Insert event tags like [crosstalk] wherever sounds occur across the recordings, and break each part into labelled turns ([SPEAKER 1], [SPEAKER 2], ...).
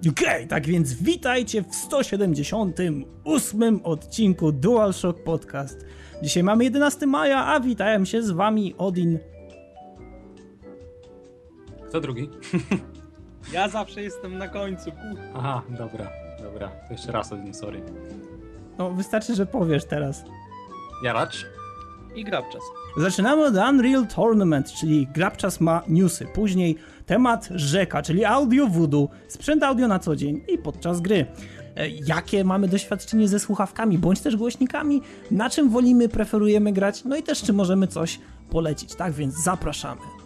[SPEAKER 1] Okej, okay, tak więc witajcie w 178 odcinku DualShock Podcast. Dzisiaj mamy 11 maja, a witają się z wami Odin.
[SPEAKER 2] Kto drugi? [laughs]
[SPEAKER 3] Ja zawsze jestem na końcu.
[SPEAKER 2] Aha, dobra, dobra. To jeszcze raz Odin, sorry.
[SPEAKER 1] No, wystarczy, że powiesz teraz.
[SPEAKER 2] Jaracz?
[SPEAKER 3] I Grabczas.
[SPEAKER 1] Zaczynamy od Unreal Tournament, czyli Grabczas ma newsy. Później temat rzeka, czyli audio voodoo, sprzęt audio na co dzień i podczas gry. E, jakie mamy doświadczenie ze słuchawkami, bądź też głośnikami, na czym wolimy, preferujemy grać, no i też czy możemy coś polecić. Tak więc zapraszamy.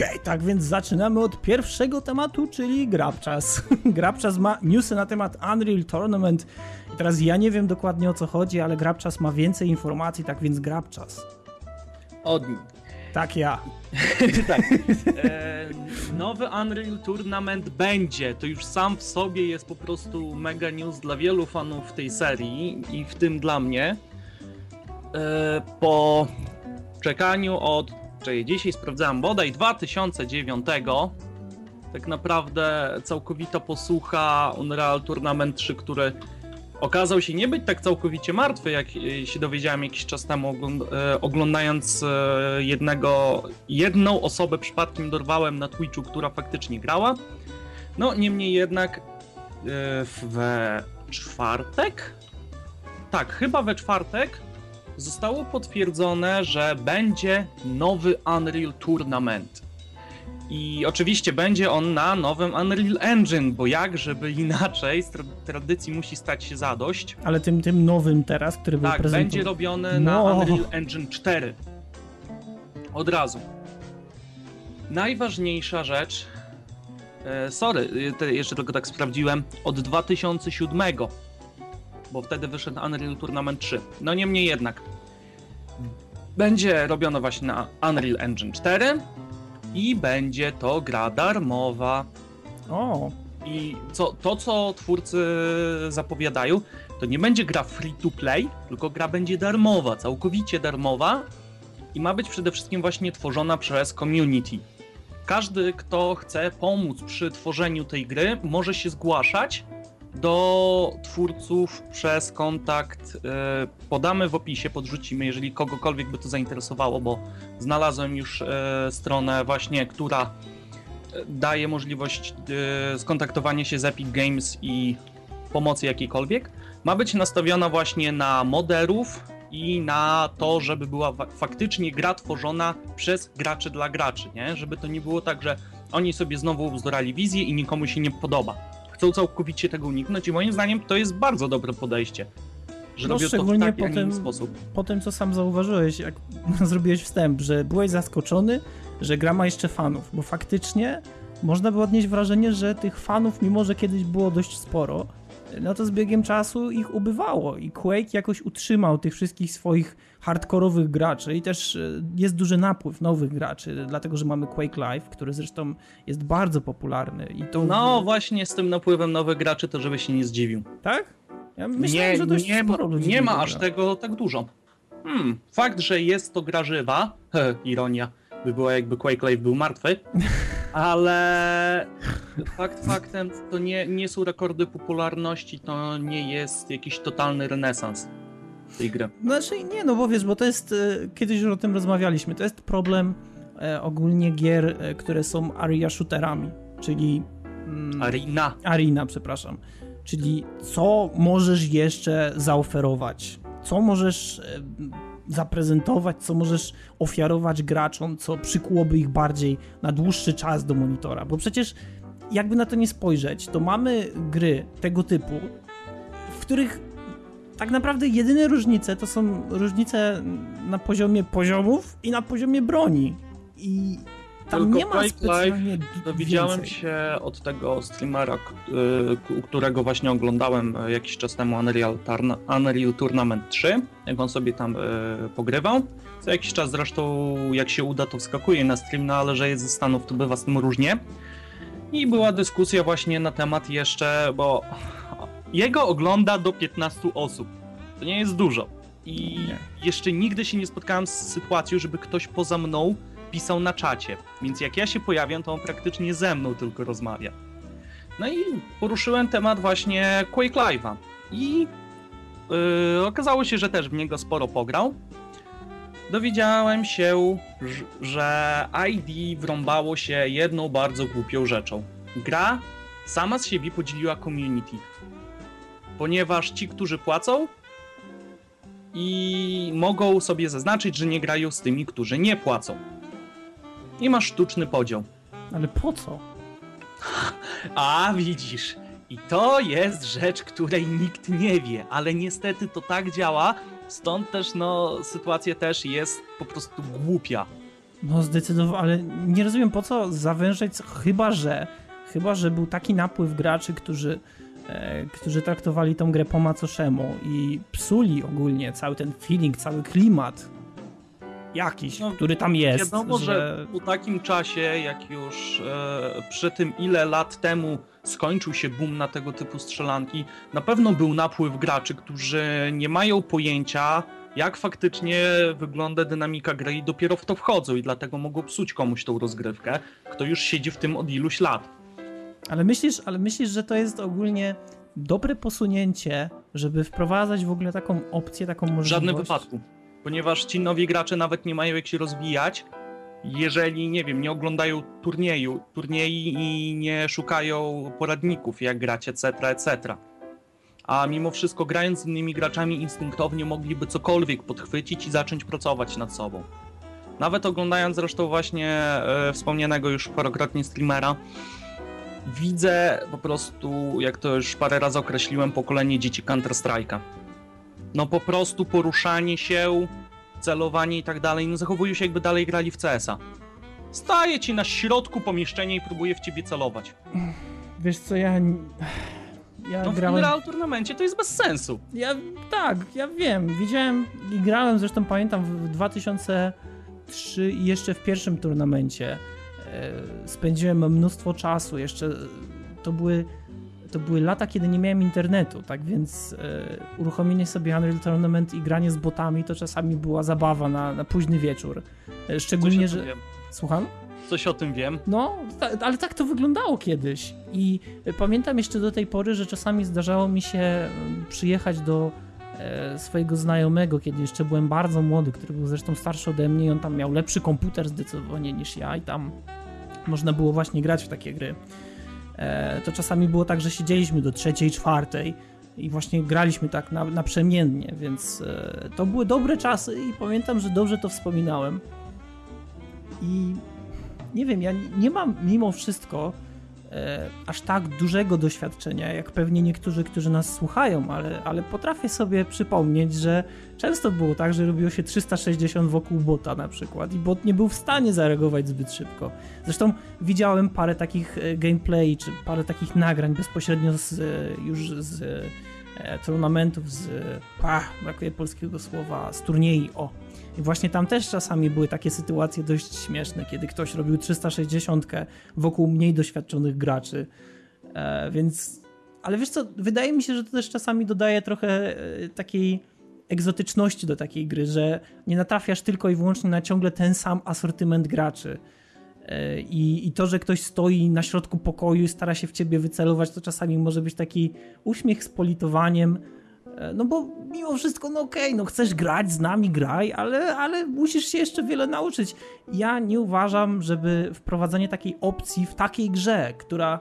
[SPEAKER 1] Okej, okay, tak więc zaczynamy od pierwszego tematu, czyli Grabczas. [laughs] Grabczas ma newsy na temat Unreal Tournament i teraz ja nie wiem dokładnie o co chodzi, ale Grabczas ma więcej informacji, tak więc Grabczas.
[SPEAKER 3] Od
[SPEAKER 1] Tak ja. [laughs]
[SPEAKER 3] tak. E, nowy Unreal Tournament będzie. To już sam w sobie jest po prostu mega news dla wielu fanów tej serii i w tym dla mnie. E, po czekaniu od czyli dzisiaj sprawdzałem bodaj 2009. Tak naprawdę całkowita posłucha Unreal Tournament 3, który okazał się nie być tak całkowicie martwy, jak się dowiedziałem jakiś czas temu, e, oglądając e, jednego, jedną osobę przypadkiem dorwałem na Twitchu, która faktycznie grała. No, niemniej jednak e, we czwartek? Tak, chyba we czwartek zostało potwierdzone, że będzie nowy Unreal Tournament. I oczywiście będzie on na nowym Unreal Engine, bo jak, żeby inaczej, z tra tradycji musi stać się zadość.
[SPEAKER 1] Ale tym, tym nowym teraz, który był
[SPEAKER 3] Tak, będzie robiony no. na Unreal Engine 4. Od razu. Najważniejsza rzecz, e, sorry, jeszcze tylko tak sprawdziłem, od 2007 bo wtedy wyszedł Unreal Tournament 3. No niemniej jednak. Będzie robiono właśnie na Unreal Engine 4 i będzie to gra darmowa.
[SPEAKER 1] O.
[SPEAKER 3] I co, to, co twórcy zapowiadają, to nie będzie gra free to play, tylko gra będzie darmowa, całkowicie darmowa i ma być przede wszystkim właśnie tworzona przez community. Każdy, kto chce pomóc przy tworzeniu tej gry, może się zgłaszać do twórców przez kontakt. E, podamy w opisie, podrzucimy, jeżeli kogokolwiek by to zainteresowało, bo znalazłem już e, stronę właśnie, która e, daje możliwość skontaktowania się z Epic Games i pomocy jakiejkolwiek. Ma być nastawiona właśnie na moderów i na to, żeby była faktycznie gra tworzona przez graczy dla graczy, nie? Żeby to nie było tak, że oni sobie znowu wzdorali wizję i nikomu się nie podoba chcą całkowicie tego uniknąć i moim zdaniem to jest bardzo dobre podejście. Że no, robią to w taki, po tym, sposób.
[SPEAKER 1] Po tym, co sam zauważyłeś, jak [laughs] zrobiłeś wstęp, że byłeś zaskoczony, że gra ma jeszcze fanów, bo faktycznie można było odnieść wrażenie, że tych fanów, mimo że kiedyś było dość sporo, no to z biegiem czasu ich ubywało i Quake jakoś utrzymał tych wszystkich swoich hardkorowych graczy i też e, jest duży napływ nowych graczy, dlatego że mamy Quake Live, który zresztą jest bardzo popularny. I to...
[SPEAKER 3] No właśnie z tym napływem nowych graczy to żeby się nie zdziwił.
[SPEAKER 1] Tak? Ja myślałem,
[SPEAKER 3] nie,
[SPEAKER 1] że dość
[SPEAKER 3] nie,
[SPEAKER 1] sporo ludzi
[SPEAKER 3] Nie ma aż tego tak dużo. Hmm, fakt, że jest to gra żywa, he, [laughs] ironia, by była jakby Quake Live był martwy, [laughs] ale fakt faktem to nie, nie są rekordy popularności, to nie jest jakiś totalny renesans tej gry.
[SPEAKER 1] Znaczy nie, no bo wiesz, bo to jest, e, kiedyś już o tym rozmawialiśmy, to jest problem e, ogólnie gier, e, które są area shooterami, czyli...
[SPEAKER 3] Mm, arena.
[SPEAKER 1] Arena, przepraszam. Czyli co możesz jeszcze zaoferować? Co możesz zaprezentować, co możesz ofiarować graczom, co przykułoby ich bardziej na dłuższy czas do monitora? Bo przecież jakby na to nie spojrzeć, to mamy gry tego typu, w których tak naprawdę jedyne różnice to są różnice na poziomie poziomów i na poziomie broni. I tam Tylko nie ma specjalnie
[SPEAKER 3] Dowiedziałem się od tego streamera, y, którego właśnie oglądałem y, jakiś czas temu Unreal, Unreal Tournament 3, jak on sobie tam y, pogrywał. Co jakiś czas zresztą, jak się uda, to wskakuje na stream, no ale że jest ze Stanów, to bywa z tym różnie. I była dyskusja właśnie na temat jeszcze, bo jego ogląda do 15 osób. To nie jest dużo. I
[SPEAKER 1] Nie.
[SPEAKER 3] jeszcze nigdy się nie spotkałem z sytuacją, żeby ktoś poza mną pisał na czacie. Więc jak ja się pojawiam, to on praktycznie ze mną tylko rozmawia. No i poruszyłem temat właśnie Quake Live'a. I yy, okazało się, że też w niego sporo pograł. Dowiedziałem się, że ID wrąbało się jedną bardzo głupią rzeczą. Gra sama z siebie podzieliła community. Ponieważ ci, którzy płacą, i mogą sobie zaznaczyć, że nie grają z tymi, którzy nie płacą. I masz sztuczny podział.
[SPEAKER 1] Ale po co?
[SPEAKER 3] A widzisz, i to jest rzecz, której nikt nie wie, ale niestety to tak działa, stąd też no sytuacja też jest po prostu głupia.
[SPEAKER 1] No zdecydowanie, ale nie rozumiem po co zawężać, chyba że, chyba że był taki napływ graczy, którzy, e, którzy traktowali tą grę po macoszemu i psuli ogólnie cały ten feeling, cały klimat jakiś,
[SPEAKER 3] No,
[SPEAKER 1] który tam jest.
[SPEAKER 3] Wiadomo, że po takim czasie, jak już e, przy tym ile lat temu skończył się boom na tego typu strzelanki, na pewno był napływ graczy, którzy nie mają pojęcia, jak faktycznie wygląda dynamika gry i dopiero w to wchodzą i dlatego mogą psuć komuś tą rozgrywkę, kto już siedzi w tym od iluś lat.
[SPEAKER 1] Ale myślisz, ale myślisz, że to jest ogólnie dobre posunięcie, żeby wprowadzać w ogóle taką opcję, taką
[SPEAKER 3] W
[SPEAKER 1] możliwość?
[SPEAKER 3] żadnym wypadku. Ponieważ ci nowi gracze nawet nie mają jak się rozwijać, jeżeli, nie wiem, nie oglądają turnieju, turniej i nie szukają poradników, jak grać, etc., etc. A mimo wszystko, grając z innymi graczami, instynktownie mogliby cokolwiek podchwycić i zacząć pracować nad sobą. Nawet oglądając zresztą właśnie e, wspomnianego już parokrotnie streamera, widzę po prostu, jak to już parę razy określiłem, pokolenie dzieci Counter-Strike'a no po prostu poruszanie się, celowanie i tak dalej, no zachowują się jakby dalej grali w CS-a. Staje ci na środku pomieszczenia i próbuje w ciebie celować.
[SPEAKER 1] Wiesz co, ja... Ja
[SPEAKER 3] No w
[SPEAKER 1] grałem...
[SPEAKER 3] Unreal Tournamencie to jest bez sensu.
[SPEAKER 1] Ja, tak, ja wiem, widziałem i grałem, zresztą pamiętam w 2003 i jeszcze w pierwszym turnamencie e, spędziłem mnóstwo czasu, jeszcze e, to były, to były lata, kiedy nie miałem internetu, tak więc e, uruchomienie sobie Unreal Tournament i granie z botami to czasami była zabawa na, na późny wieczór. E,
[SPEAKER 3] Coś
[SPEAKER 1] Szczególnie, że...
[SPEAKER 3] wiem.
[SPEAKER 1] Słucham?
[SPEAKER 3] Coś o tym wiem.
[SPEAKER 1] No, ta, ale tak to wyglądało kiedyś. I y, pamiętam jeszcze do tej pory, że czasami zdarzało mi się y, przyjechać do e, swojego znajomego, kiedy jeszcze byłem bardzo młody, który był zresztą starszy ode mnie i on tam miał lepszy komputer zdecydowanie niż ja i tam można było właśnie grać w takie gry. E, to czasami było tak, że siedzieliśmy do trzeciej, czwartej i właśnie graliśmy tak na, naprzemiennie, więc e, to były dobre czasy i pamiętam, że dobrze to wspominałem. I nie wiem, ja nie mam mimo wszystko aż tak dużego doświadczenia, jak pewnie niektórzy, którzy nas słuchają, ale, ale potrafię sobie przypomnieć, że często było tak, że robiło się 360 wokół bota na przykład i bot nie był w stanie zareagować zbyt szybko. Zresztą widziałem parę takich e, gameplay, czy parę takich nagrań bezpośrednio z, e, już z e, turnamentów, z, pach, brakuje polskiego słowa, z turniej, o, i właśnie tam też czasami były takie sytuacje dość śmieszne, kiedy ktoś robił 360 wokół mniej doświadczonych graczy. E, więc. Ale wiesz co, wydaje mi się, że to też czasami dodaje trochę e, takiej egzotyczności do takiej gry, że nie natrafiasz tylko i wyłącznie na ciągle ten sam asortyment graczy. E, I, I to, że ktoś stoi na środku pokoju i stara się w ciebie wycelować, to czasami może być taki uśmiech z politowaniem, E, No bo mimo wszystko, no okej, no chcesz grać z nami, graj, ale, ale musisz się jeszcze wiele nauczyć. Ja nie uważam, żeby wprowadzenie takiej opcji w takiej grze, która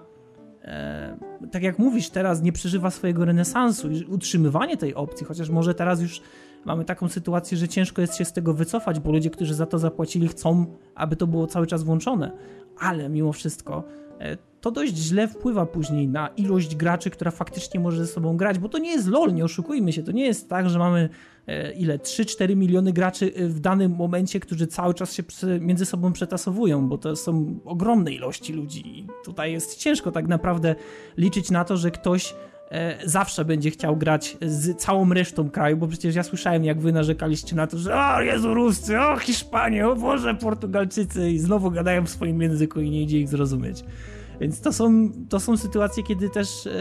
[SPEAKER 1] e, tak jak mówisz, teraz nie przeżywa swojego renesansu i utrzymywanie tej opcji, chociaż może teraz już mamy taką sytuację, że ciężko jest się z tego wycofać, bo ludzie, którzy za to zapłacili, chcą, aby to było cały czas włączone. Ale mimo wszystko e, to dość źle wpływa później na ilość graczy, która faktycznie może ze sobą grać, bo to nie jest LOL, nie oszukujmy się, to nie jest tak, że mamy e, ile, 3-4 miliony graczy e, w danym momencie, którzy cały czas się między sobą przetasowują, bo to są ogromne ilości ludzi i tutaj jest ciężko tak naprawdę liczyć na to, że ktoś zawsze będzie chciał grać z całą resztą kraju, bo przecież ja słyszałem, jak wy narzekaliście na to, że o Jezu Ruscy, o Hiszpanie, o Boże Portugalczycy i znowu gadają w swoim języku i nie idzie ich zrozumieć. Więc to są, to są sytuacje, kiedy też e,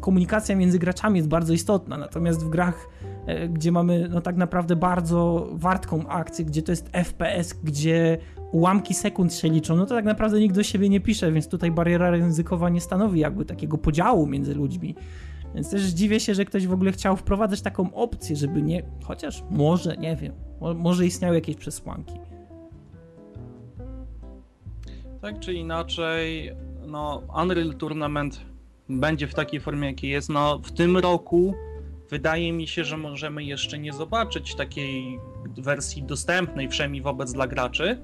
[SPEAKER 1] komunikacja między graczami jest bardzo istotna, natomiast w grach e, gdzie mamy no tak naprawdę bardzo wartką akcję, gdzie to jest FPS, gdzie ułamki sekund się liczą, no to tak naprawdę nikt do siebie nie pisze, więc tutaj bariera językowa nie stanowi jakby takiego podziału między ludźmi. Więc też dziwię się, że ktoś w ogóle chciał wprowadzać taką opcję, żeby nie, chociaż może, nie wiem, może istniały jakieś przesłanki.
[SPEAKER 3] Tak czy inaczej, no Unreal Tournament będzie w takiej formie, jakiej jest. No w tym roku wydaje mi się, że możemy jeszcze nie zobaczyć takiej wersji dostępnej wszemi wobec dla graczy,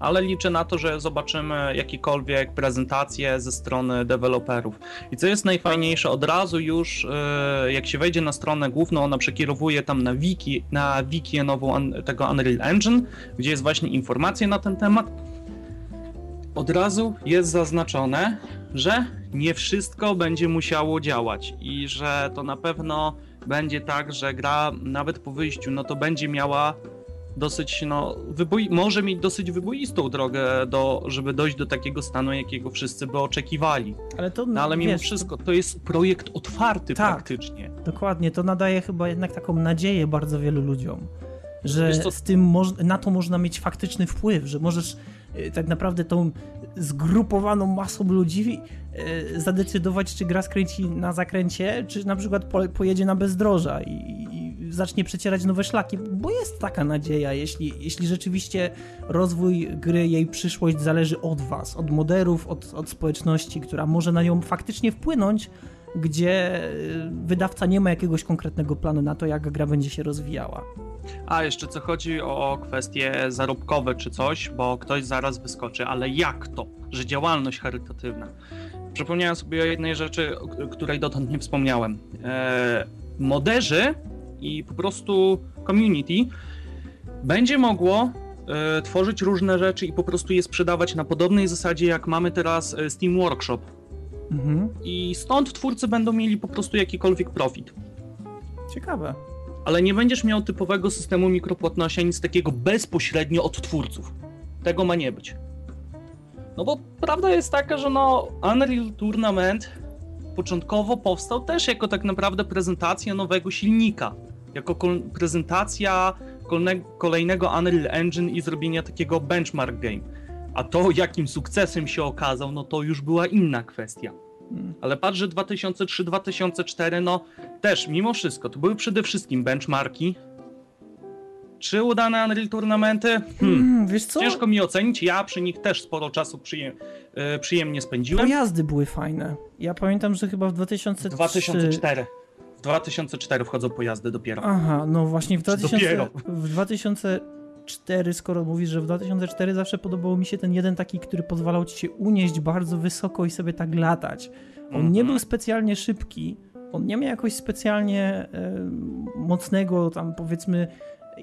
[SPEAKER 3] ale liczę na to, że zobaczymy jakiekolwiek prezentacje ze strony deweloperów. I co jest najfajniejsze, od razu już e, jak się wejdzie na stronę główną, ona przekierowuje tam na wiki, na wiki nową tego Unreal Engine, gdzie jest właśnie informacja na ten temat. Od razu jest zaznaczone, że nie wszystko będzie musiało działać i że to na pewno będzie tak, że gra nawet po wyjściu, no to będzie miała dosyć, no, wyboi- może mieć dosyć wyboistą drogę, do, żeby dojść do takiego stanu, jakiego wszyscy by oczekiwali. Ale to, no, ale mimo wiesz, wszystko, to jest projekt otwarty tak, praktycznie.
[SPEAKER 1] Dokładnie, to nadaje chyba jednak taką nadzieję bardzo wielu ludziom, że z tym na to można mieć faktyczny wpływ, że możesz y, tak naprawdę tą zgrupowaną masą ludzi y, zadecydować, czy gra skręci na zakręcie, czy na przykład pojedzie na bezdroża i, zacznie przecierać nowe szlaki, bo jest taka nadzieja, jeśli, jeśli rzeczywiście rozwój gry, jej przyszłość zależy od was, od moderów, od, od społeczności, która może na nią faktycznie wpłynąć, gdzie y, wydawca nie ma jakiegoś konkretnego planu na to, jak gra będzie się rozwijała.
[SPEAKER 3] A jeszcze co chodzi o kwestie zarobkowe czy coś, bo ktoś zaraz wyskoczy, ale jak to, że działalność charytatywna? Przypomniałem sobie o jednej rzeczy, o której dotąd nie wspomniałem. Eee, moderzy i po prostu community będzie mogło e, tworzyć różne rzeczy i po prostu je sprzedawać na podobnej zasadzie, jak mamy teraz e, Steam Workshop. Mhm. I stąd twórcy będą mieli po prostu jakikolwiek profit.
[SPEAKER 1] Ciekawe.
[SPEAKER 3] Ale nie będziesz miał typowego systemu mikropłatności, nic takiego bezpośrednio od twórców. Tego ma nie być. No bo prawda jest taka, że no Unreal Tournament początkowo powstał też jako tak naprawdę prezentacja nowego silnika jako prezentacja kolejnego Unreal Engine i zrobienia takiego benchmark game. A to, jakim sukcesem się okazał, no to już była inna kwestia. Ale patrz, że 2003-2004, no też mimo wszystko, to były przede wszystkim benchmarki. Czy udane Unreal Tournamenty? Hmm. Hmm, wiesz co? Ciężko mi ocenić, ja przy nich też sporo czasu przyjem, yy, przyjemnie spędziłem.
[SPEAKER 1] Pojazdy były fajne. Ja pamiętam, że chyba w 2003...
[SPEAKER 3] 2004. W 2004 wchodzą pojazdy dopiero.
[SPEAKER 1] Aha, no właśnie w, 2000, w 2004, skoro mówisz, że w 2004 zawsze podobał mi się ten jeden taki, który pozwalał ci się unieść bardzo wysoko i sobie tak latać. On -hmm. nie mhm. był specjalnie szybki, on nie miał jakoś specjalnie e, mocnego tam powiedzmy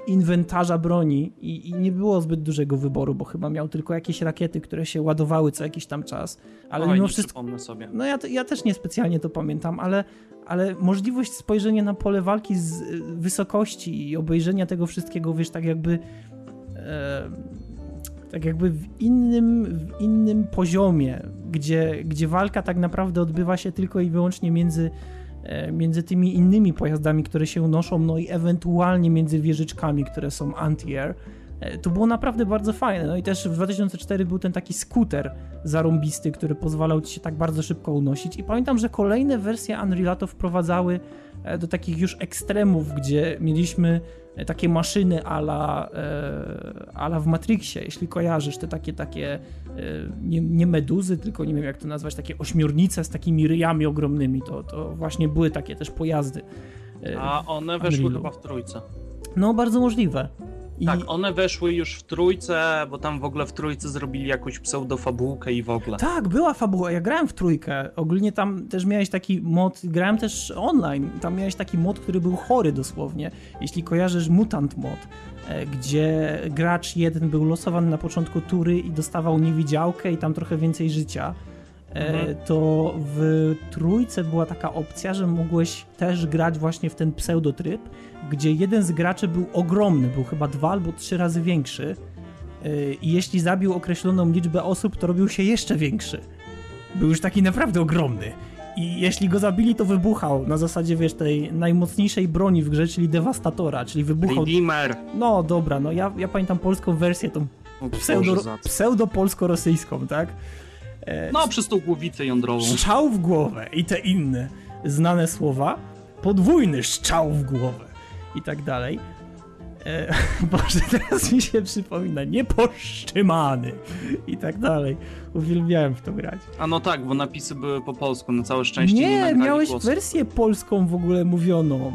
[SPEAKER 1] inwentarza broni i, i, nie było zbyt dużego wyboru, bo chyba miał tylko jakieś rakiety, które się ładowały co jakiś tam czas. Ale Oj, mimo wszystko.
[SPEAKER 3] Sobie.
[SPEAKER 1] No ja, ja też niespecjalnie to pamiętam, ale, ale możliwość spojrzenia na pole walki z y, wysokości i obejrzenia tego wszystkiego, wiesz, tak jakby. E, tak jakby w innym, w innym poziomie, gdzie, gdzie walka tak naprawdę odbywa się tylko i wyłącznie między między tymi innymi pojazdami, które się unoszą, no i ewentualnie między wieżyczkami, które są anti-air. E, to było naprawdę bardzo fajne. No i też w 2004 był ten taki skuter zarąbisty, który pozwalał ci się tak bardzo szybko unosić. I pamiętam, że kolejne wersje Unreal'a to wprowadzały e, do takich już ekstremów, gdzie mieliśmy takie maszyny ala, e, ala w Matrixie, jeśli kojarzysz, te takie, takie e, nie, nie, meduzy, tylko nie wiem jak to nazwać, takie ośmiornice z takimi ryjami ogromnymi, to, to właśnie były takie też pojazdy.
[SPEAKER 3] E, A one weszły chyba w trójce.
[SPEAKER 1] No, bardzo możliwe.
[SPEAKER 3] I... Tak, one weszły już w trójce, bo tam w ogóle w trójce zrobili jakąś pseudofabułkę i w ogóle.
[SPEAKER 1] Tak, była fabuła, ja grałem w trójkę. Ogólnie tam też miałeś taki mod, grałem też online, tam miałeś taki mod, który był chory dosłownie. Jeśli kojarzysz Mutant mod, e, gdzie gracz jeden był losowany na początku tury i dostawał niewidziałkę i tam trochę więcej życia. E, mhm. to w trójce była taka opcja, że mogłeś też grać właśnie w ten pseudotryb, gdzie jeden z graczy był ogromny, był chyba dwa albo trzy razy większy e, i jeśli zabił określoną liczbę osób, to robił się jeszcze większy. Był już taki naprawdę ogromny. I jeśli go zabili, to wybuchał na zasadzie, wiesz, tej najmocniejszej broni w grze, czyli Devastatora, czyli wybuchał...
[SPEAKER 3] Redeemer.
[SPEAKER 1] No dobra, no ja, ja pamiętam polską wersję, tą pseudo, pseudo-polsko-rosyjską, tak? E,
[SPEAKER 3] No, przez tą głowicę jądrową.
[SPEAKER 1] Szczał w głowę i te inne znane słowa. Podwójny szczał w głowę i tak dalej. E, [laughs] Boże, teraz mi się przypomina, nieposzczymany i tak dalej. Uwielbiałem w to grać.
[SPEAKER 3] A no tak, bo napisy były po polsku, na całe szczęście nie,
[SPEAKER 1] Nie, miałeś
[SPEAKER 3] głosów.
[SPEAKER 1] wersję polską w ogóle mówioną.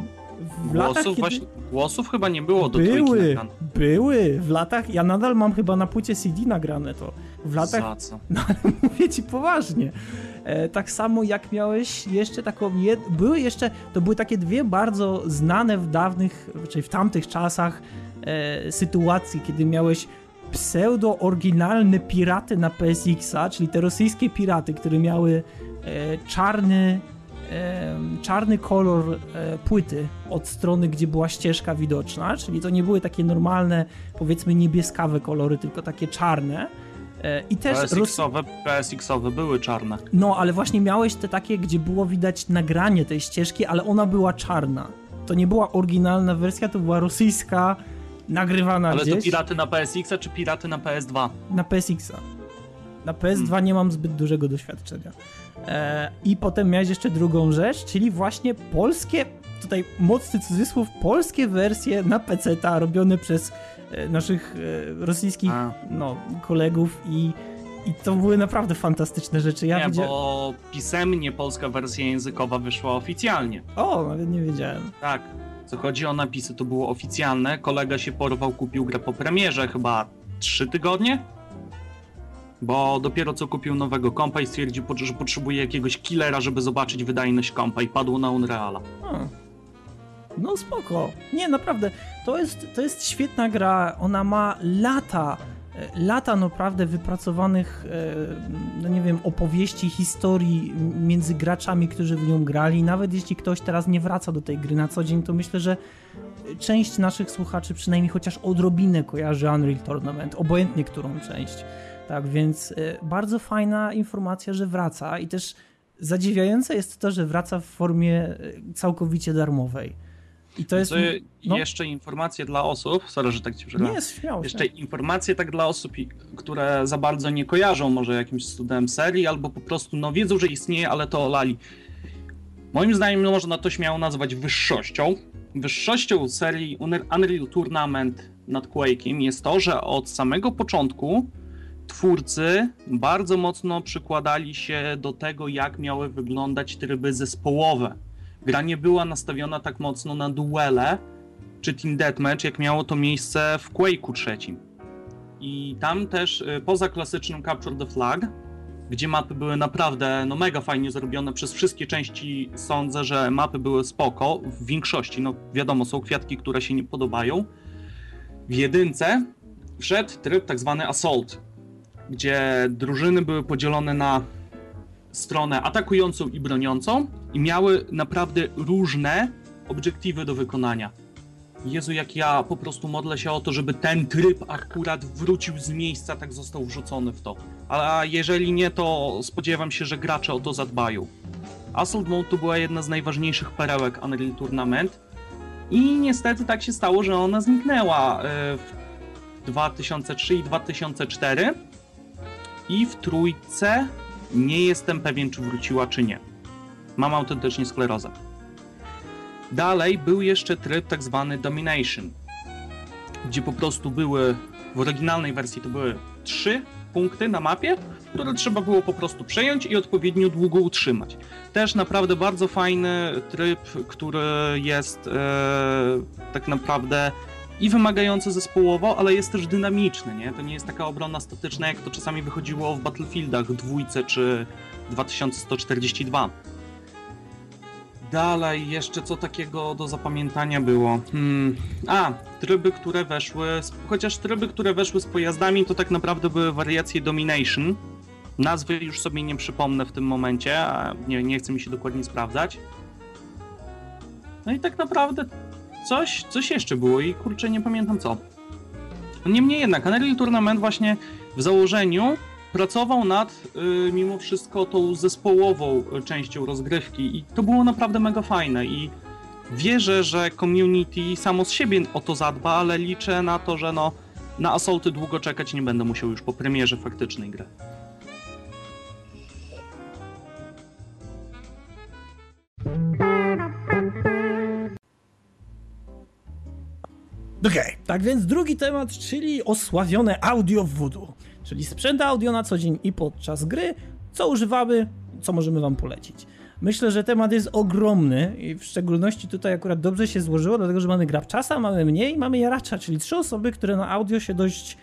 [SPEAKER 1] W latach,
[SPEAKER 3] Głosów,
[SPEAKER 1] kiedy...
[SPEAKER 3] właśnie, głosów chyba nie było do
[SPEAKER 1] Były, były, w latach, ja nadal mam chyba na płycie CD nagrane to. W latach
[SPEAKER 3] Za co? [laughs]
[SPEAKER 1] No ale mówię ci poważnie. E, tak samo jak miałeś jeszcze taką. Jed... Były jeszcze. To były takie dwie bardzo znane w dawnych, czyli w tamtych czasach e, sytuacji, kiedy miałeś pseudo-oryginalne piraty na PSX-a, czyli te rosyjskie piraty, które miały e, czarny. Czarny kolor e, płyty od strony, gdzie była ścieżka widoczna, czyli to nie były takie normalne, powiedzmy niebieskawe kolory, tylko takie czarne. E, I też
[SPEAKER 3] PSX-owe, PSX-owe były czarne.
[SPEAKER 1] no, ale właśnie miałeś te takie, gdzie było widać nagranie tej ścieżki, ale ona była czarna. To nie była oryginalna wersja, to była rosyjska, nagrywana
[SPEAKER 3] Ale
[SPEAKER 1] gdzieś
[SPEAKER 3] to piraty na PSX-a czy piraty na PS2?
[SPEAKER 1] na PSX-a. Na PS2 nie mam zbyt dużego doświadczenia. E, I potem miałeś jeszcze drugą rzecz, czyli właśnie polskie, tutaj mocny cudzysłów, polskie wersje na PC-ta robione przez naszych e, rosyjskich
[SPEAKER 3] A.
[SPEAKER 1] no, kolegów i, i to były naprawdę fantastyczne rzeczy. Ja
[SPEAKER 3] nie,
[SPEAKER 1] widzia-
[SPEAKER 3] bo pisemnie polska wersja językowa wyszła oficjalnie.
[SPEAKER 1] O, nawet nie wiedziałem.
[SPEAKER 3] Tak. Co chodzi o napisy, to było oficjalne. Kolega się porwał, kupił grę po premierze chyba trzy tygodnie. Bo dopiero co kupił nowego kompa i stwierdził, że potrzebuje jakiegoś killera, żeby zobaczyć wydajność kompa i padło na Unreala.
[SPEAKER 1] O. No spoko. Nie, naprawdę, to jest, to jest świetna gra. Ona ma lata, e, lata naprawdę wypracowanych, e, no nie wiem, opowieści, historii między graczami, którzy w nią grali. Nawet jeśli ktoś teraz nie wraca do tej gry na co dzień, to myślę, że część naszych słuchaczy przynajmniej chociaż odrobinę kojarzy Unreal Tournament, obojętnie którą część. Tak więc e, bardzo fajna informacja, że wraca i też zadziwiające jest to, że wraca w formie całkowicie darmowej. I to jest. No.
[SPEAKER 3] jeszcze informacje dla osób, sorry, że tak ci przerwałem.
[SPEAKER 1] Nie, jest śmiało.
[SPEAKER 3] Jeszcze informacje tak dla osób, które za bardzo nie kojarzą może jakimś cudem serii, albo po prostu no wiedzą, że istnieje, ale to olali. Moim zdaniem no, można to śmiało nazwać wyższością. Wyższością serii Unre- Unreal Tournament nad Quake'iem jest to, że od samego początku twórcy bardzo mocno przykładali się do tego, jak miały wyglądać tryby zespołowe. Gra nie była nastawiona tak mocno na duele czy Team Deathmatch, jak miało to miejsce w Quake'u trzecim. I tam też, y, poza klasycznym Capture the Flag, gdzie mapy były naprawdę no, mega fajnie zrobione przez wszystkie części, sądzę, że mapy były spoko, w większości, no wiadomo, są kwiatki, które się nie podobają. W jedynce wszedł tryb tak zwany Assault, gdzie drużyny były podzielone na stronę atakującą i broniącą i miały naprawdę różne obiektywy do wykonania. Jezu, jak ja po prostu modlę się o to, żeby ten tryb akurat wrócił z miejsca, tak został wrzucony w to. A jeżeli nie, to spodziewam się, że gracze o to zadbają. Assault Mode to była jedna z najważniejszych perełek Unreal Tournament i niestety tak się stało, że ona zniknęła e, w 2003 i 2004 i w trójce nie jestem pewien, czy wróciła, czy nie. Mam autentycznie sklerozę. Dalej był jeszcze tryb tak zwany Domination, gdzie po prostu były, w oryginalnej wersji to były trzy punkty na mapie, które trzeba było po prostu przejąć i odpowiednio długo utrzymać. Też naprawdę bardzo fajny tryb, który jest e, tak naprawdę i wymagający zespołowo, ale jest też dynamiczny, nie? To nie jest taka obrona statyczna, jak to czasami wychodziło w Battlefieldach dwójce czy 2142. Dalej, jeszcze co takiego do zapamiętania było? Hmm. A, tryby, które weszły, z, chociaż tryby, które weszły z pojazdami, to tak naprawdę były wariacje Domination. Nazwy już sobie nie przypomnę w tym momencie, a nie, nie chcę mi się dokładnie sprawdzać. No i tak naprawdę coś, coś jeszcze było i kurczę, nie pamiętam co. Niemniej jednak, Unreal Tournament właśnie w założeniu pracował nad y, mimo wszystko tą zespołową częścią rozgrywki i to było naprawdę mega fajne i wierzę, że community samo z siebie o to zadba, ale liczę na to, że no na Assaulty długo czekać nie będę musiał już po premierze faktycznej gry.
[SPEAKER 1] Okej, okay. tak więc drugi temat, czyli osławione audio w Voodoo, czyli sprzęt audio na co dzień i podczas gry, co używamy, co możemy wam polecić. Myślę, że temat jest ogromny i w szczególności tutaj akurat dobrze się złożyło, dlatego że mamy grabczasa, mamy mnie i mamy jaracza, czyli trzy osoby, które na audio się dość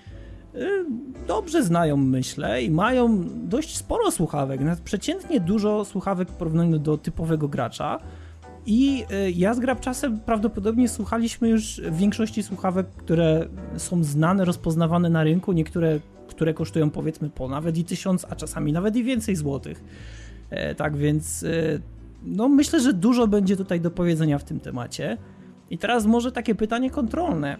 [SPEAKER 1] y, dobrze znają, myślę, i mają dość sporo słuchawek, nawet przeciętnie dużo słuchawek w porównaniu do typowego gracza. I y, ja z Grabczasem prawdopodobnie słuchaliśmy już w większości słuchawek, które są znane, rozpoznawane na rynku, niektóre, które kosztują powiedzmy po nawet i tysiąc, a czasami nawet i więcej złotych. E, tak więc e, no myślę, że dużo będzie tutaj do powiedzenia w tym temacie. I teraz może takie pytanie kontrolne.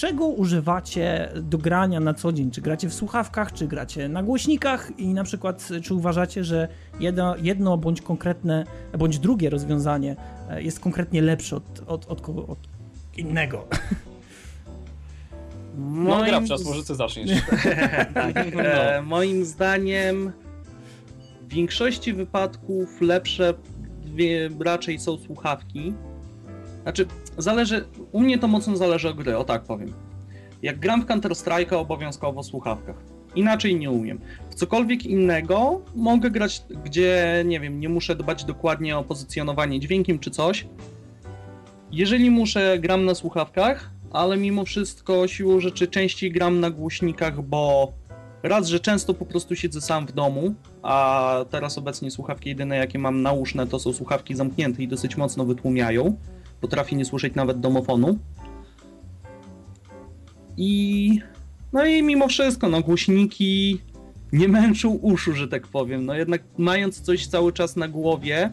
[SPEAKER 1] E, czego używacie do grania na co dzień? Czy gracie w słuchawkach, czy gracie na głośnikach i na przykład czy uważacie, że jedno, jedno bądź konkretne, bądź drugie rozwiązanie jest konkretnie lepsze od, od, od, od innego? [laughs]
[SPEAKER 2] No, moim... gra czas, może ty zaczniesz. [laughs]
[SPEAKER 3] tak. e, moim zdaniem w większości wypadków lepsze raczej są słuchawki. Znaczy, zależy, u mnie to mocno zależy od gry, o tak powiem. Jak gram w Counter Strike'a obowiązkowo w słuchawkach. Inaczej nie umiem. W cokolwiek innego mogę grać, gdzie nie wiem, nie muszę dbać dokładnie o pozycjonowanie dźwiękiem czy coś. Jeżeli muszę, gram na słuchawkach, ale mimo wszystko siłą rzeczy częściej gram na głośnikach, bo raz, że często po prostu siedzę sam w domu, a teraz obecnie słuchawki jedyne jakie mam nauszne to są słuchawki zamknięte i dosyć mocno wytłumiają. Potrafię nie słyszeć nawet domofonu. I no i mimo wszystko, no głośniki nie męczą uszu, że tak powiem. No jednak mając coś cały czas na głowie,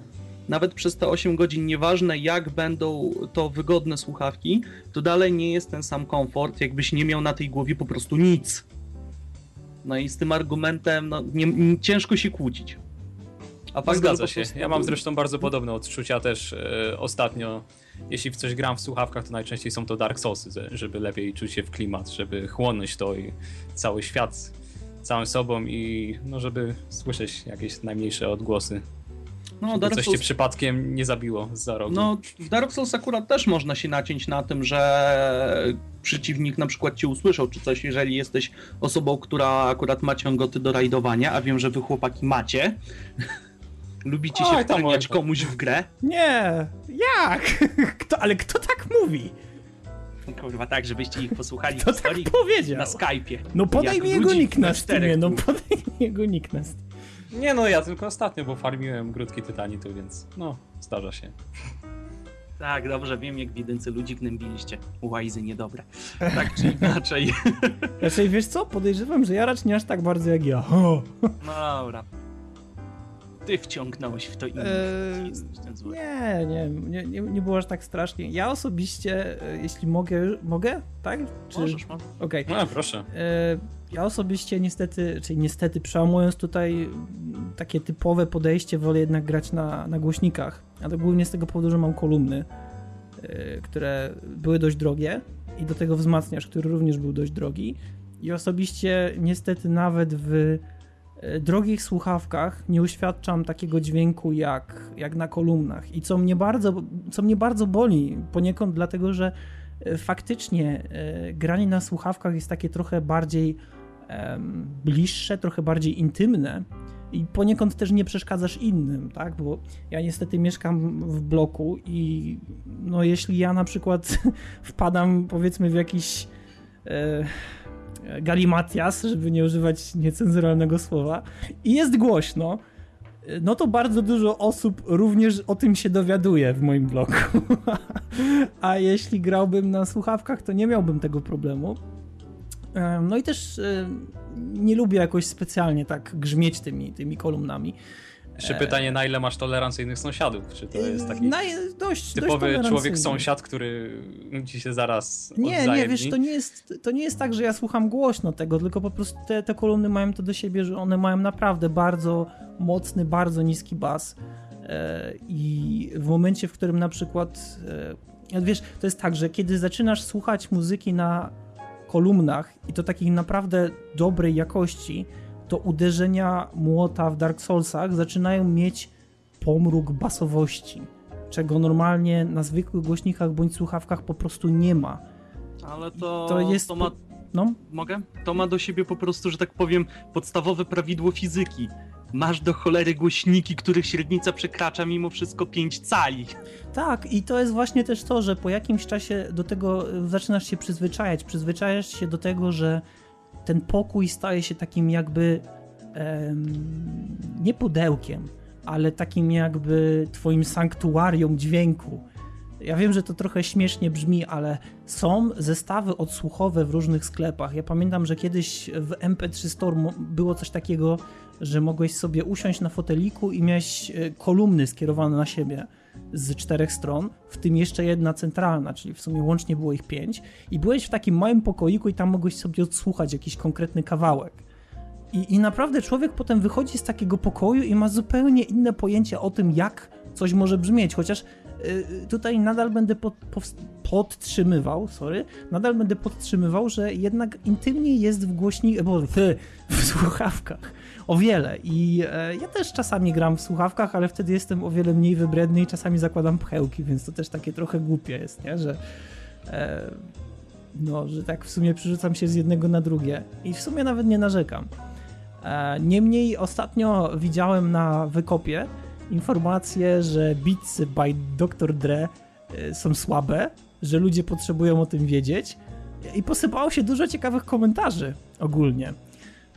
[SPEAKER 3] nawet przez te 8 godzin, nieważne jak będą to wygodne słuchawki, to dalej nie jest ten sam komfort, jakbyś nie miał na tej głowie po prostu nic. No i z tym argumentem no, nie, nie, ciężko się kłócić.
[SPEAKER 2] A fakt, Zgadza się. Ja mam zresztą bardzo podobne odczucia też e, ostatnio. Jeśli w coś gram w słuchawkach, to najczęściej są to Dark Soulsy, żeby lepiej czuć się w klimat, żeby chłonąć to i cały świat całym sobą i no, żeby słyszeć jakieś najmniejsze odgłosy. No, Dark coś Souls... cię przypadkiem nie zabiło za rogu.
[SPEAKER 3] No, w Dark Souls akurat też można się naciąć na tym, że przeciwnik na przykład cię usłyszał czy coś, jeżeli jesteś osobą, która akurat ma ciągoty do rajdowania, a wiem, że wy chłopaki macie. Lubicie się wtrącać komuś w grę?
[SPEAKER 1] Nie, jak? [laughs] Kto, ale kto tak mówi?
[SPEAKER 3] Kurwa, tak, żebyście ich posłuchali
[SPEAKER 1] Kto tak powiedział?
[SPEAKER 3] na Skype'ie.
[SPEAKER 1] No podaj mi jego nick na Steamie, no podaj mi jego nick na Steamie.
[SPEAKER 2] Nie no, ja tylko ostatnio, bo farmiłem grudki tytanitu, więc no, zdarza się.
[SPEAKER 3] Tak, dobrze, wiem jak w jedynce ludzi gnębiliście. Łajzy niedobre. Tak czy [laughs] inaczej.
[SPEAKER 1] Raczej wiesz co? Podejrzewam, że ja nie aż tak bardzo jak ja.
[SPEAKER 3] No [laughs] dobra. Ty wciągnąłeś w to inne. Eee,
[SPEAKER 1] nie, nie, nie, nie, nie było aż tak strasznie. Ja osobiście, e, jeśli mogę, mogę? Tak?
[SPEAKER 3] Czy... Możesz, mam.
[SPEAKER 2] Okej. Okay. No, proszę.
[SPEAKER 1] E, ja osobiście niestety, czyli niestety przełamując tutaj takie typowe podejście, wolę jednak grać na, na głośnikach. A to głównie z tego powodu, że mam kolumny, yy, które były dość drogie i do tego wzmacniacz, który również był dość drogi. I osobiście niestety nawet w yy, drogich słuchawkach nie uświadczam takiego dźwięku jak, jak na kolumnach. I co mnie bardzo, co mnie bardzo boli poniekąd dlatego, że yy, faktycznie granie na słuchawkach jest takie trochę bardziej bliższe, trochę bardziej intymne i poniekąd też nie przeszkadzasz innym, tak? Bo ja niestety mieszkam w bloku i no jeśli ja na przykład [laughs] wpadam powiedzmy w jakiś e, galimatias, żeby nie używać niecenzuralnego słowa i jest głośno, no to bardzo dużo osób również o tym się dowiaduje w moim bloku. [laughs] A jeśli grałbym na słuchawkach, to nie miałbym tego problemu. No i też nie lubię jakoś specjalnie tak grzmieć tymi, tymi kolumnami.
[SPEAKER 2] Jeszcze pytanie, na ile masz tolerancyjnych sąsiadów? Czy to jest taki
[SPEAKER 1] na, dość,
[SPEAKER 2] typowy
[SPEAKER 1] dość
[SPEAKER 2] człowiek sąsiad, który ci się zaraz
[SPEAKER 1] Nie, nie, wiesz, to nie, jest, to nie jest tak, że ja słucham głośno tego, tylko po prostu te, te kolumny mają to do siebie, że one mają naprawdę bardzo mocny, bardzo niski bas. E, I w momencie, w którym na przykład, e, wiesz, to jest tak, że kiedy zaczynasz słuchać muzyki na kolumnach i to takich naprawdę dobrej jakości, to uderzenia młota w Dark Soulsach zaczynają mieć pomruk basowości, czego normalnie na zwykłych głośnikach bądź słuchawkach po prostu nie ma.
[SPEAKER 3] Ale to, to jest. To ma...
[SPEAKER 1] No?
[SPEAKER 3] Mogę? To ma do siebie po prostu, że tak powiem, podstawowe prawidło fizyki. Masz do cholery głośniki, których średnica przekracza mimo wszystko 5 cali.
[SPEAKER 1] Tak, i to jest właśnie też to, że po jakimś czasie do tego zaczynasz się przyzwyczajać. Przyzwyczajasz się do tego, że ten pokój staje się takim jakby em, nie pudełkiem, ale takim jakby twoim sanktuarium dźwięku. Ja wiem, że to trochę śmiesznie brzmi, ale są zestawy odsłuchowe w różnych sklepach. Ja pamiętam, że kiedyś w MP3 Store było coś takiego, że mogłeś sobie usiąść na foteliku i miałeś e, kolumny skierowane na siebie z czterech stron, w tym jeszcze jedna centralna, czyli w sumie łącznie było ich pięć, i byłeś w takim małym pokoiku i tam mogłeś sobie odsłuchać jakiś konkretny kawałek. I, I naprawdę człowiek potem wychodzi z takiego pokoju i ma zupełnie inne pojęcie o tym, jak coś może brzmieć, chociaż y, tutaj nadal będę pod, podtrzymywał, sorry, nadal będę podtrzymywał, że jednak intymniej jest w głośnikach, bo w, w słuchawkach o wiele. I e, ja też czasami gram w słuchawkach, ale wtedy jestem o wiele mniej wybredny i czasami zakładam pchełki, więc to też takie trochę głupie jest, nie? Że e, no, że tak w sumie przerzucam się z jednego na drugie i w sumie nawet nie narzekam. E, niemniej ostatnio widziałem na wykopie informację, że Beats by Dr. Dre są słabe, że ludzie potrzebują o tym wiedzieć i posypało się dużo ciekawych komentarzy ogólnie.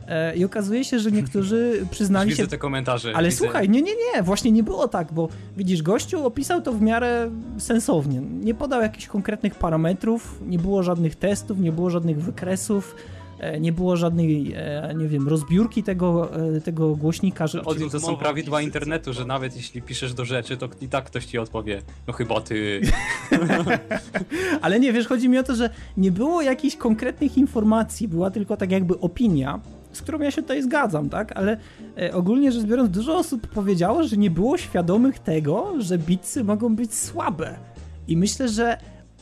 [SPEAKER 1] E, I okazuje się, że niektórzy przyznali
[SPEAKER 2] Widzę
[SPEAKER 1] się.
[SPEAKER 2] te komentarze.
[SPEAKER 1] Ale
[SPEAKER 2] widzę.
[SPEAKER 1] słuchaj, nie, nie, nie, właśnie nie było tak, bo widzisz, gościu opisał to w miarę sensownie. Nie podał jakichś konkretnych parametrów, nie było żadnych testów, nie było żadnych wykresów e, nie było żadnej, e, nie wiem, rozbiórki tego, tego głośnika. Że...
[SPEAKER 2] Odin to są prawidła internetu, że nawet jeśli piszesz do rzeczy, to i tak ktoś ci odpowie, no chyba ty. [laughs]
[SPEAKER 1] Ale nie, wiesz, chodzi mi o to, że nie było jakichś konkretnych informacji, była tylko tak jakby opinia, z którą ja się tutaj zgadzam, tak? Ale e, ogólnie rzecz biorąc, dużo osób powiedziało, że nie było świadomych tego, że bitsy mogą być słabe. I myślę, że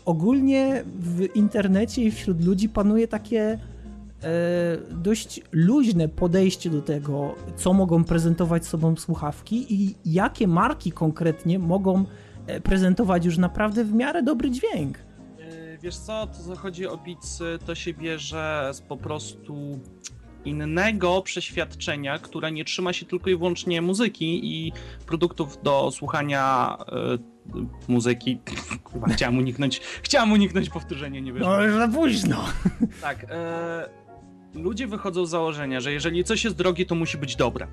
[SPEAKER 1] ogólnie w internecie i wśród ludzi panuje takie e, dość luźne podejście do tego, co mogą prezentować sobą słuchawki i jakie marki konkretnie mogą e, prezentować już naprawdę w miarę dobry dźwięk.
[SPEAKER 3] Wiesz co, to co chodzi o bitsy, to się bierze z po prostu innego przeświadczenia, które nie trzyma się tylko i wyłącznie muzyki i produktów do słuchania y, muzyki. [laughs] Kurwa, chciałem uniknąć, chciałem uniknąć powtórzenia, nie wyszło.
[SPEAKER 1] No już za późno. [laughs]
[SPEAKER 3] Tak, y, ludzie wychodzą z założenia, że jeżeli coś jest drogie, to musi być dobre.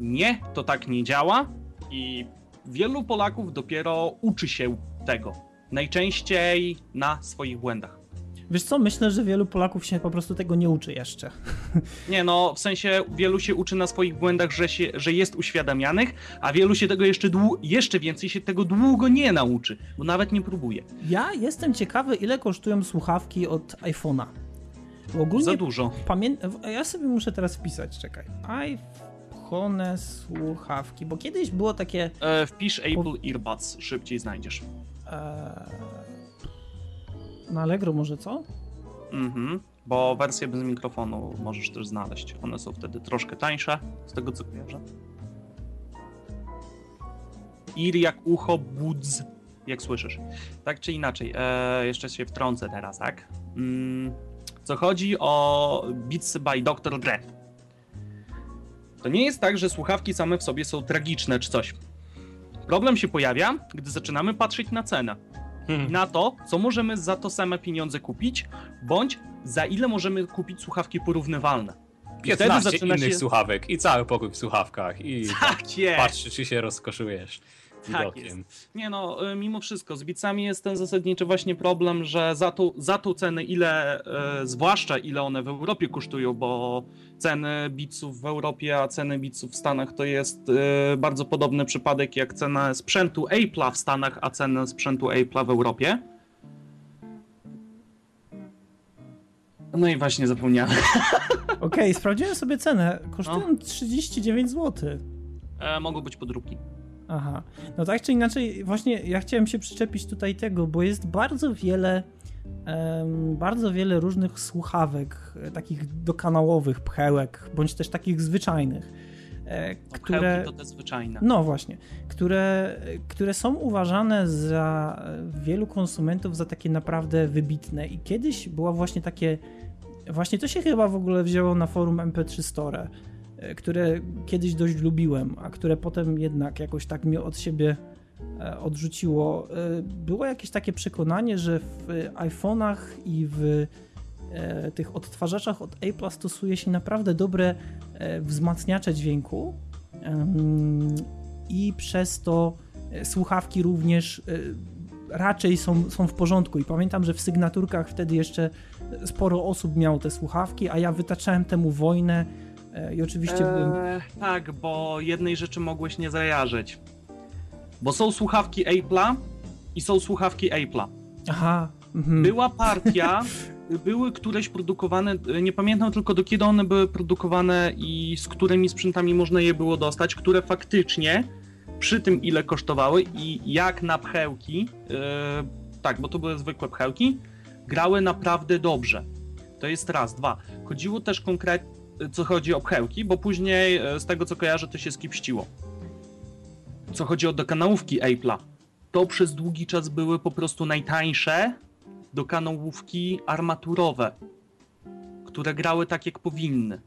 [SPEAKER 3] Nie, to tak nie działa i wielu Polaków dopiero uczy się tego. Najczęściej na swoich błędach.
[SPEAKER 1] Wiesz co, myślę, że wielu Polaków się po prostu tego nie uczy jeszcze.
[SPEAKER 3] Nie no, w sensie wielu się uczy na swoich błędach, że, się, że jest uświadamianych, a wielu się tego jeszcze, dłu- jeszcze więcej się tego długo nie nauczy, bo nawet nie próbuje.
[SPEAKER 1] Ja jestem ciekawy, ile kosztują słuchawki od iPhone'a.
[SPEAKER 3] Ogólnie Za dużo.
[SPEAKER 1] Pamię- ja sobie muszę teraz wpisać, czekaj. iPhone słuchawki, bo kiedyś było takie...
[SPEAKER 3] E, wpisz Apple po... Earbuds, szybciej znajdziesz.
[SPEAKER 1] E na Allegro może co?
[SPEAKER 3] Mhm, bo wersję bez mikrofonu możesz też znaleźć. One są wtedy troszkę tańsze, z tego co kojarzę. Ir jak ucho, budz, jak słyszysz. Tak czy inaczej, e, jeszcze się wtrącę teraz, tak? Mm, co chodzi o Beats by Dr. Dre. To nie jest tak, że słuchawki same w sobie są tragiczne czy coś. Problem się pojawia, gdy zaczynamy patrzeć na cenę hmm. [laughs] na to, co możemy za to same pieniądze kupić, bądź za ile możemy kupić słuchawki porównywalne.
[SPEAKER 2] I 15 wtedy zaczyna innych się... słuchawek i cały pokój w słuchawkach i
[SPEAKER 3] tak jest.
[SPEAKER 2] patrz, czy się rozkoszujesz.
[SPEAKER 3] Tak jest. Nie no, y, mimo wszystko, z bicami jest ten zasadniczy właśnie problem, że za tą, za tą cenę, ile, e, zwłaszcza ile one w Europie kosztują, bo ceny biców w Europie, a ceny biców w Stanach to jest e, bardzo podobny przypadek jak cena sprzętu Apple'a w Stanach, a cena sprzętu Apple'a w Europie. No i właśnie zapomniałem.
[SPEAKER 1] Okej, okay, sprawdziłem sobie cenę. Kosztują no. 39 zł.
[SPEAKER 3] E, mogą być podróbki.
[SPEAKER 1] Aha. No tak czy inaczej, właśnie ja chciałem się przyczepić tutaj tego, bo jest bardzo wiele bardzo wiele różnych słuchawek, e, takich dokanałowych, pchełek, bądź też takich zwyczajnych.
[SPEAKER 3] E, no, które, to te zwyczajne.
[SPEAKER 1] No właśnie, które, które są uważane za wielu konsumentów za takie naprawdę wybitne. I kiedyś była właśnie takie, właśnie to się chyba w ogóle wzięło na forum MP3 Store które kiedyś dość lubiłem, a które potem jednak jakoś tak mnie od siebie e, odrzuciło. E, było jakieś takie przekonanie, że w iPhone'ach i w tych odtwarzaczach od Apple stosuje się naprawdę dobre wzmacniacze dźwięku i przez to słuchawki również raczej są, są w porządku. I pamiętam, że w sygnaturkach wtedy jeszcze sporo osób miało te słuchawki, a ja wytaczałem temu wojnę E, I oczywiście eee,
[SPEAKER 3] Tak, bo jednej rzeczy mogłeś nie zajarzyć. Bo są słuchawki Apple'a i są słuchawki Apple'a.
[SPEAKER 1] Aha.
[SPEAKER 3] Mhm. Była partia, [laughs] były któreś produkowane, nie pamiętam tylko do kiedy one były produkowane i z którymi sprzętami można je było dostać, które faktycznie przy tym ile kosztowały i jak na pchełki, yy, tak, bo to były zwykłe pchełki, grały naprawdę dobrze. To jest raz, dwa. Chodziło też konkretnie co chodzi o pchełki, bo później e, z tego co kojarzę to się skipściło. Co chodzi o dokanałówki Apple'a, to przez długi czas były po prostu najtańsze dokanałówki armaturowe, które grały tak jak powinny.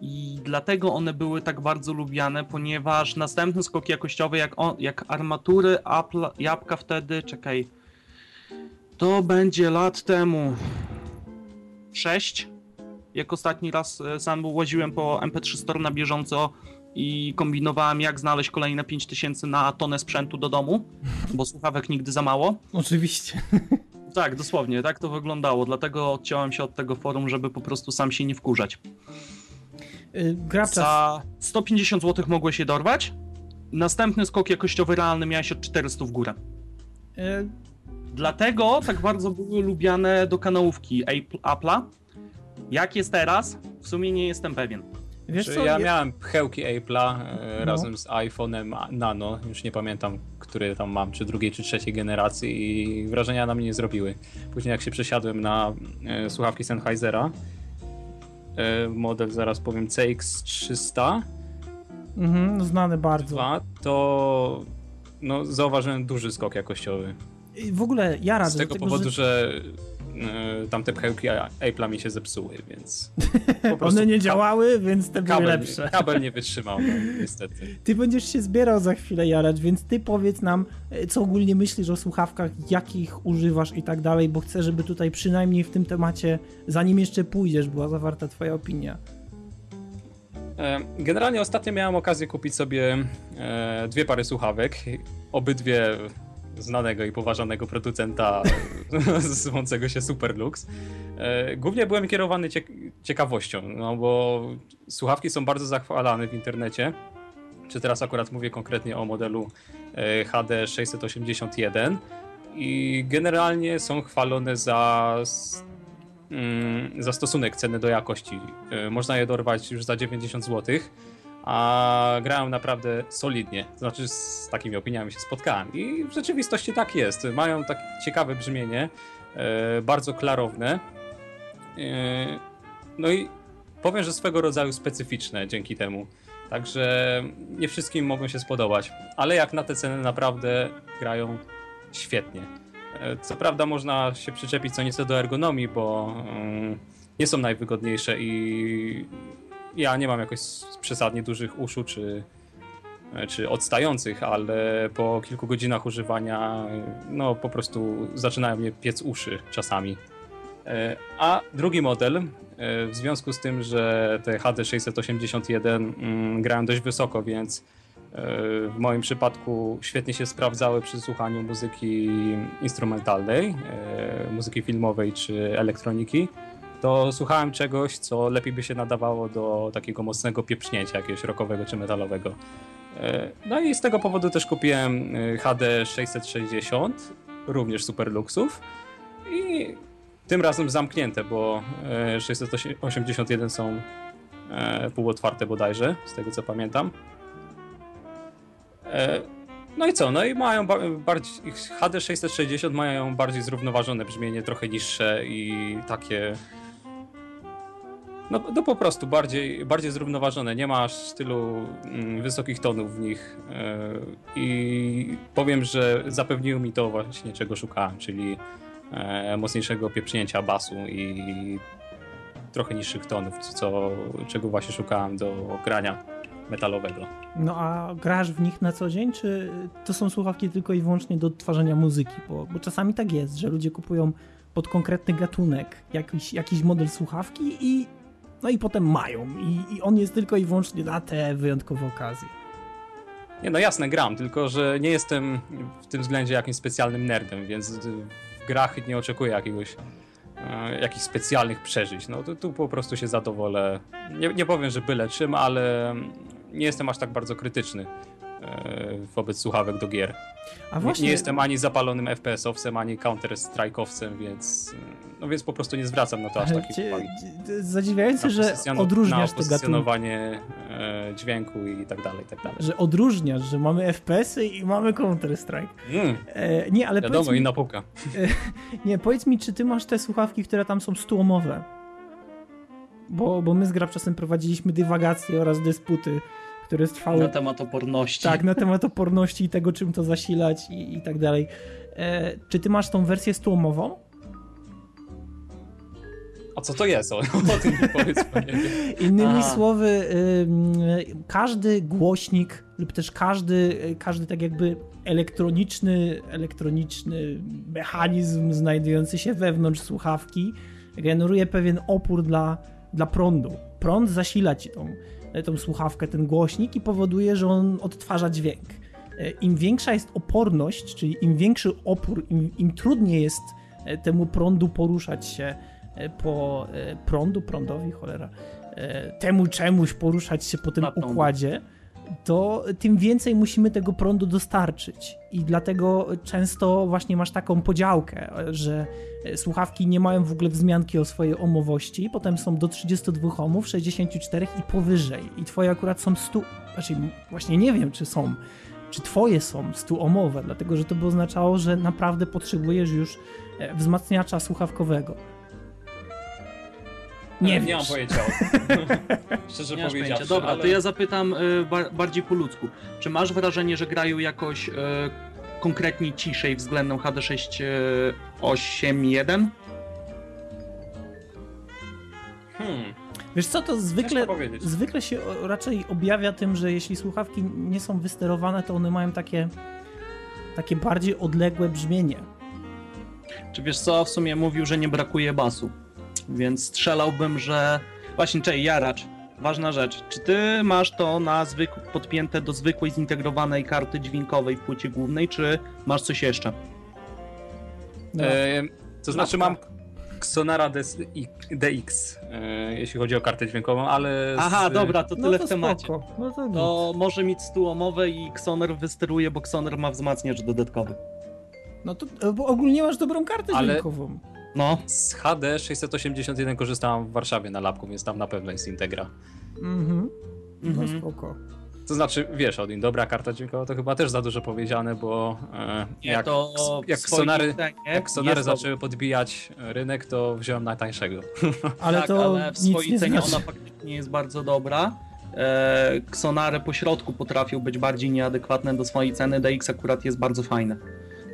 [SPEAKER 3] I dlatego one były tak bardzo lubiane, ponieważ następny skok jakościowy, jak, on, jak armatury Apple, jabłka wtedy, czekaj, to będzie lat temu 6, jak ostatni raz e, sam łaziłem po MP3 Store na bieżąco i kombinowałem, jak znaleźć kolejne 5000 na tonę sprzętu do domu, bo słuchawek nigdy za mało.
[SPEAKER 1] Oczywiście. [laughs]
[SPEAKER 3] Tak, dosłownie, tak to wyglądało. Dlatego odciąłem się od tego forum, żeby po prostu sam się nie wkurzać.
[SPEAKER 1] Yy,
[SPEAKER 3] Za 150 zł mogłeś się dorwać. Następny skok jakościowy realny miałeś od 400 w górę. Yy. Dlatego tak bardzo były lubiane do kanałówki Apple'a, jak jest teraz? W sumie nie jestem pewien.
[SPEAKER 2] Wiesz co, ja miałem pchełki Apple'a e, no. razem z iPhone'em Nano, już nie pamiętam, który tam mam, czy drugiej, czy trzeciej generacji i wrażenia na mnie nie zrobiły. Później jak się przesiadłem na e, słuchawki Sennheisera, e, model zaraz powiem CX300,
[SPEAKER 1] mhm, znany bardzo, dwa,
[SPEAKER 2] to no, zauważyłem duży skok jakościowy.
[SPEAKER 1] I w ogóle ja radzę.
[SPEAKER 2] Z tego, tego powodu, że, że tamte pchełki Apple'a mi się zepsuły, więc. [laughs]
[SPEAKER 1] One nie działały, więc te były lepsze. [laughs]
[SPEAKER 2] Kabel nie wytrzymał, no, niestety.
[SPEAKER 1] Ty będziesz się zbierał za chwilę jarać, więc ty powiedz nam, e, co ogólnie myślisz o słuchawkach, jakich używasz i tak dalej, bo chcę, żeby tutaj przynajmniej w tym temacie, zanim jeszcze pójdziesz, była zawarta Twoja opinia.
[SPEAKER 2] E, generalnie ostatnio miałem okazję kupić sobie dwie pary słuchawek. Obydwie znanego i poważanego producenta [laughs] zwącego się Superlux. E, głównie byłem kierowany ciekawością, no bo słuchawki są bardzo zachwalane w internecie. Czy teraz akurat mówię konkretnie o modelu e, HD 681 i generalnie są chwalone za mm, za stosunek ceny do jakości. E, można je dorwać już za 90 zł a grałem naprawdę solidnie. To znaczy z takimi opiniami się spotkałem i w rzeczywistości tak jest. Mają takie ciekawe brzmienie, e, bardzo klarowne. E, no i powiem, że swego rodzaju specyficzne dzięki temu. Także nie wszystkim mogą się spodobać, ale jak na te ceny naprawdę grają świetnie. E, co prawda można się przyczepić co nieco do ergonomii, bo mm, nie są najwygodniejsze i ja nie mam jakoś przesadnie dużych uszu czy, czy odstających, ale po kilku godzinach używania no po prostu zaczynają mnie piec uszy czasami. E, a drugi model, e, w związku z tym, że te HD 681 mm, grają dość wysoko, więc w moim przypadku świetnie się sprawdzały przy słuchaniu muzyki instrumentalnej, muzyki filmowej czy elektroniki. To słuchałem czegoś, co lepiej by się nadawało do takiego mocnego pieprznięcia, jakiegoś rockowego czy metalowego. No i z tego powodu też kupiłem HD 660, również super luksów. I tym razem zamknięte, bo 681 e, są e, półotwarte bodajże, z tego co pamiętam. E, no i co? No i mają bardziej. HD 660 mają bardziej zrównoważone brzmienie, trochę niższe i takie. No, no po prostu bardziej, bardziej zrównoważone. Nie masz tylu mm, wysokich tonów w nich. I powiem, że zapewniło mi to właśnie czego szukałem, czyli e, mocniejszego pieprznięcia basu i trochę niższych tonów, co, czego właśnie szukałem do grania metalowego.
[SPEAKER 1] No a grasz w nich na co dzień, czy to są słuchawki tylko i wyłącznie do odtwarzania muzyki? Bo, bo czasami tak jest, że ludzie kupują pod konkretny gatunek jakiś, jakiś model słuchawki i no i potem mają I, i on jest tylko i wyłącznie na te wyjątkowe okazje.
[SPEAKER 2] Nie, no jasne, gram, tylko że nie jestem w tym względzie jakimś specjalnym nerdem, więc w grach nie oczekuję jakiegoś e, jakichś specjalnych przeżyć. No to tu po prostu się zadowolę. Nie, nie powiem, że byle czym, ale nie jestem aż tak bardzo krytyczny e, wobec słuchawek do gier. A właśnie... nie, nie jestem ani zapalonym FPS-owcem, ani Counter-Strike'owcem, więc no więc po prostu nie zwracam na to aż takiej uwagi.
[SPEAKER 1] Zadziwiające, że odróżniasz te gatunki.
[SPEAKER 2] E, dźwięku i tak dalej, i tak dalej.
[SPEAKER 1] Że odróżniasz, że mamy FPS-y i mamy Counter-Strike. Mm.
[SPEAKER 2] E, nie, ale Wiadomo, mi, inna półka. E,
[SPEAKER 1] nie, powiedz mi, czy ty masz te słuchawki, które tam są stułomowe? Bo, bo my z Grabczasem prowadziliśmy dywagacje oraz dysputy które trwały...
[SPEAKER 3] Na temat oporności.
[SPEAKER 1] Tak, na temat oporności i tego, czym to zasilać i, i tak dalej. E, czy ty masz tą wersję stłumową?
[SPEAKER 2] A co to jest? O, o tym nie powiedz, [laughs]
[SPEAKER 1] Innymi Aha. słowy, każdy głośnik lub też każdy, każdy tak jakby elektroniczny, elektroniczny mechanizm znajdujący się wewnątrz słuchawki generuje pewien opór dla, dla prądu. Prąd zasila ci tą, tą słuchawkę, ten głośnik i powoduje, że on odtwarza dźwięk. E, Im większa jest oporność, czyli im większy opór, im, im trudniej jest e, temu prądu poruszać się E, po e, prądu, prądowi, cholera, e, temu czemuś poruszać się po tym układzie, to tym więcej musimy tego prądu dostarczyć. I dlatego często właśnie masz taką podziałkę, że słuchawki nie mają w ogóle wzmianki o swojej omowości, potem są do 32 ohmów, 64 i powyżej. I twoje akurat są 100, znaczy właśnie nie wiem, czy są, czy twoje są 100 ohmowe, dlatego że to by oznaczało, że naprawdę potrzebujesz już wzmacniacza słuchawkowego.
[SPEAKER 2] Nie, nie mam pojęcia. [laughs] Szczerze nie powiedziawszy.
[SPEAKER 3] Dobra, ale... to ja zapytam y, bar bardziej po ludzku. Czy masz wrażenie, że grają jakoś y, konkretnie ciszej względem HD681?
[SPEAKER 1] Hmm. Wiesz co, to zwykle, zwykle się raczej objawia tym, że jeśli słuchawki nie są wysterowane, to one mają takie, takie bardziej odległe brzmienie.
[SPEAKER 3] Czy wiesz co, w sumie mówił, że nie brakuje basu więc strzelałbym, że... Właśnie, czej, Jaracz, ważna rzecz. Czy ty masz to na zwyk... podpięte do zwykłej zintegrowanej karty dźwiękowej w płycie głównej, czy masz coś jeszcze?
[SPEAKER 2] No. E, to znaczy mam Xonara DX, e, jeśli chodzi o kartę dźwiękową, ale...
[SPEAKER 3] Aha, z... dobra, to no tyle no to w temacie. No to, to może mieć stułomowe i Xoner wysteruje, bo Xoner ma wzmacniacz dodatkowy.
[SPEAKER 1] No to bo ogólnie masz dobrą kartę ale... dźwiękową.
[SPEAKER 2] No. Z HD 681 korzystałem w Warszawie na lapku, więc tam na pewno jest Integra.
[SPEAKER 1] Mhm. No mhm. spoko.
[SPEAKER 2] To znaczy, wiesz, Odin, dobra karta dźwiękowa to chyba też za dużo powiedziane, bo e, Nie, jak, jak sonary, jak sonary zaczęły podbijać rynek, to wziąłem najtańszego. [laughs]
[SPEAKER 3] Ale tak, to ale w swojej cenie znaczy. ona faktycznie jest bardzo dobra. E, Xonary po środku potrafią być bardziej nieadekwatne do swojej ceny, DX akurat jest bardzo fajne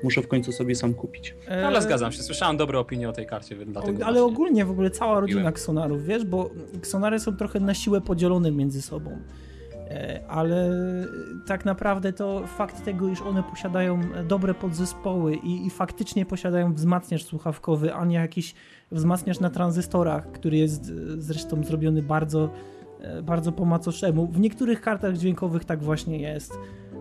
[SPEAKER 3] muszę w końcu sobie sam kupić.
[SPEAKER 2] No, ale zgadzam się, słyszałem dobre opinie o tej karcie, więc dlatego
[SPEAKER 1] Ale ogólnie w ogóle cała rodzina Xonarów, wiesz, bo Xonary są trochę na siłę podzielone między sobą. E, ale tak naprawdę to fakt tego, iż one posiadają dobre podzespoły i, i faktycznie posiadają wzmacniacz słuchawkowy, a nie jakiś wzmacniacz na tranzystorach, który jest zresztą zrobiony bardzo e, bardzo po macoszemu. W niektórych kartach dźwiękowych tak właśnie jest.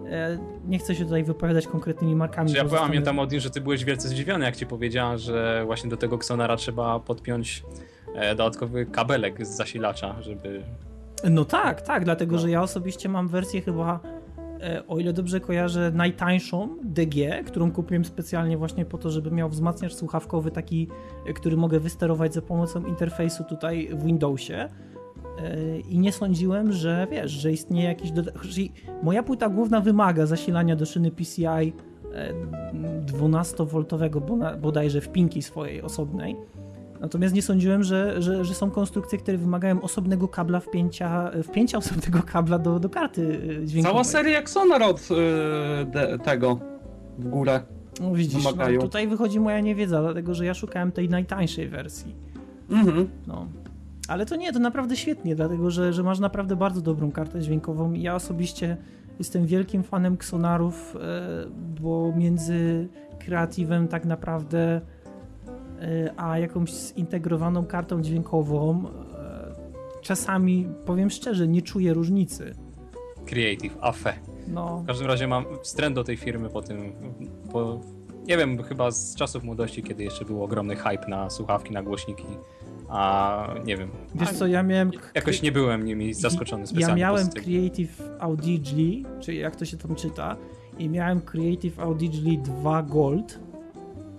[SPEAKER 1] E, nie chcę się tutaj wypowiadać konkretnymi markami.
[SPEAKER 2] Czy ja pamiętam, Odin, że ty byłeś wielce zdziwiony, jak ci powiedziałem, że właśnie do tego Xonara trzeba podpiąć e, dodatkowy kabelek z zasilacza, żeby...
[SPEAKER 1] No tak, tak, dlatego, no. że ja osobiście mam wersję chyba E, o ile dobrze kojarzę, najtańszą DG, którą kupiłem specjalnie właśnie po to, żeby miał wzmacniacz słuchawkowy taki, który mogę wysterować za pomocą interfejsu tutaj w Windowsie. E, I nie sądziłem, że wiesz, że istnieje jakiś. Moja płyta główna wymaga zasilania do szyny PCI 12V bodajże w pinki swojej osobnej. Natomiast nie sądziłem, że, że, że, są konstrukcje, które wymagają osobnego kabla wpięcia, wpięcia osobnego kabla do, do karty y, dźwiękowej.
[SPEAKER 3] Cała seria Xonar od yy, tego w górę.
[SPEAKER 1] No widzisz, no, tutaj wychodzi moja niewiedza, dlatego że ja szukałem tej najtańszej wersji. Mhm. No. Ale to nie, to naprawdę świetnie, dlatego że, że masz naprawdę bardzo dobrą kartę dźwiękową ja osobiście jestem wielkim fanem Xonarów, e, bo między kreatywem tak naprawdę E, a jakąś zintegrowaną kartą dźwiękową e, czasami, powiem szczerze, nie czuję różnicy.
[SPEAKER 2] Creative, afe. No. W każdym razie mam wstręt do tej firmy po tym, po, nie wiem, chyba z czasów młodości, kiedy jeszcze był ogromny hype na słuchawki, na głośniki, a nie wiem.
[SPEAKER 1] Wiesz co, ja miałem...
[SPEAKER 2] Jakoś nie byłem nimi zaskoczony specjalnie.
[SPEAKER 1] Ja miałem Creative Audigly, czyli jak to się tam czyta, i miałem Creative Audigly 2 Gold,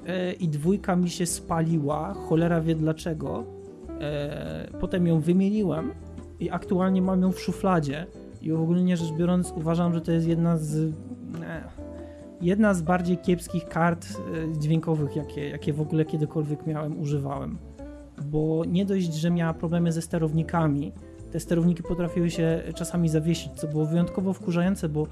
[SPEAKER 1] E, i dwójka mi się spaliła, cholera wie dlaczego. E, potem ją wymieniłem i aktualnie mam ją w szufladzie. I ogólnie rzecz biorąc, uważam, że to jest jedna z. E, jedna z bardziej kiepskich kart dźwiękowych, jakie, jakie w ogóle kiedykolwiek miałem, używałem. Bo nie dość, że miała problemy ze sterownikami, te sterowniki potrafiły się czasami zawiesić, co było wyjątkowo wkurzające, bo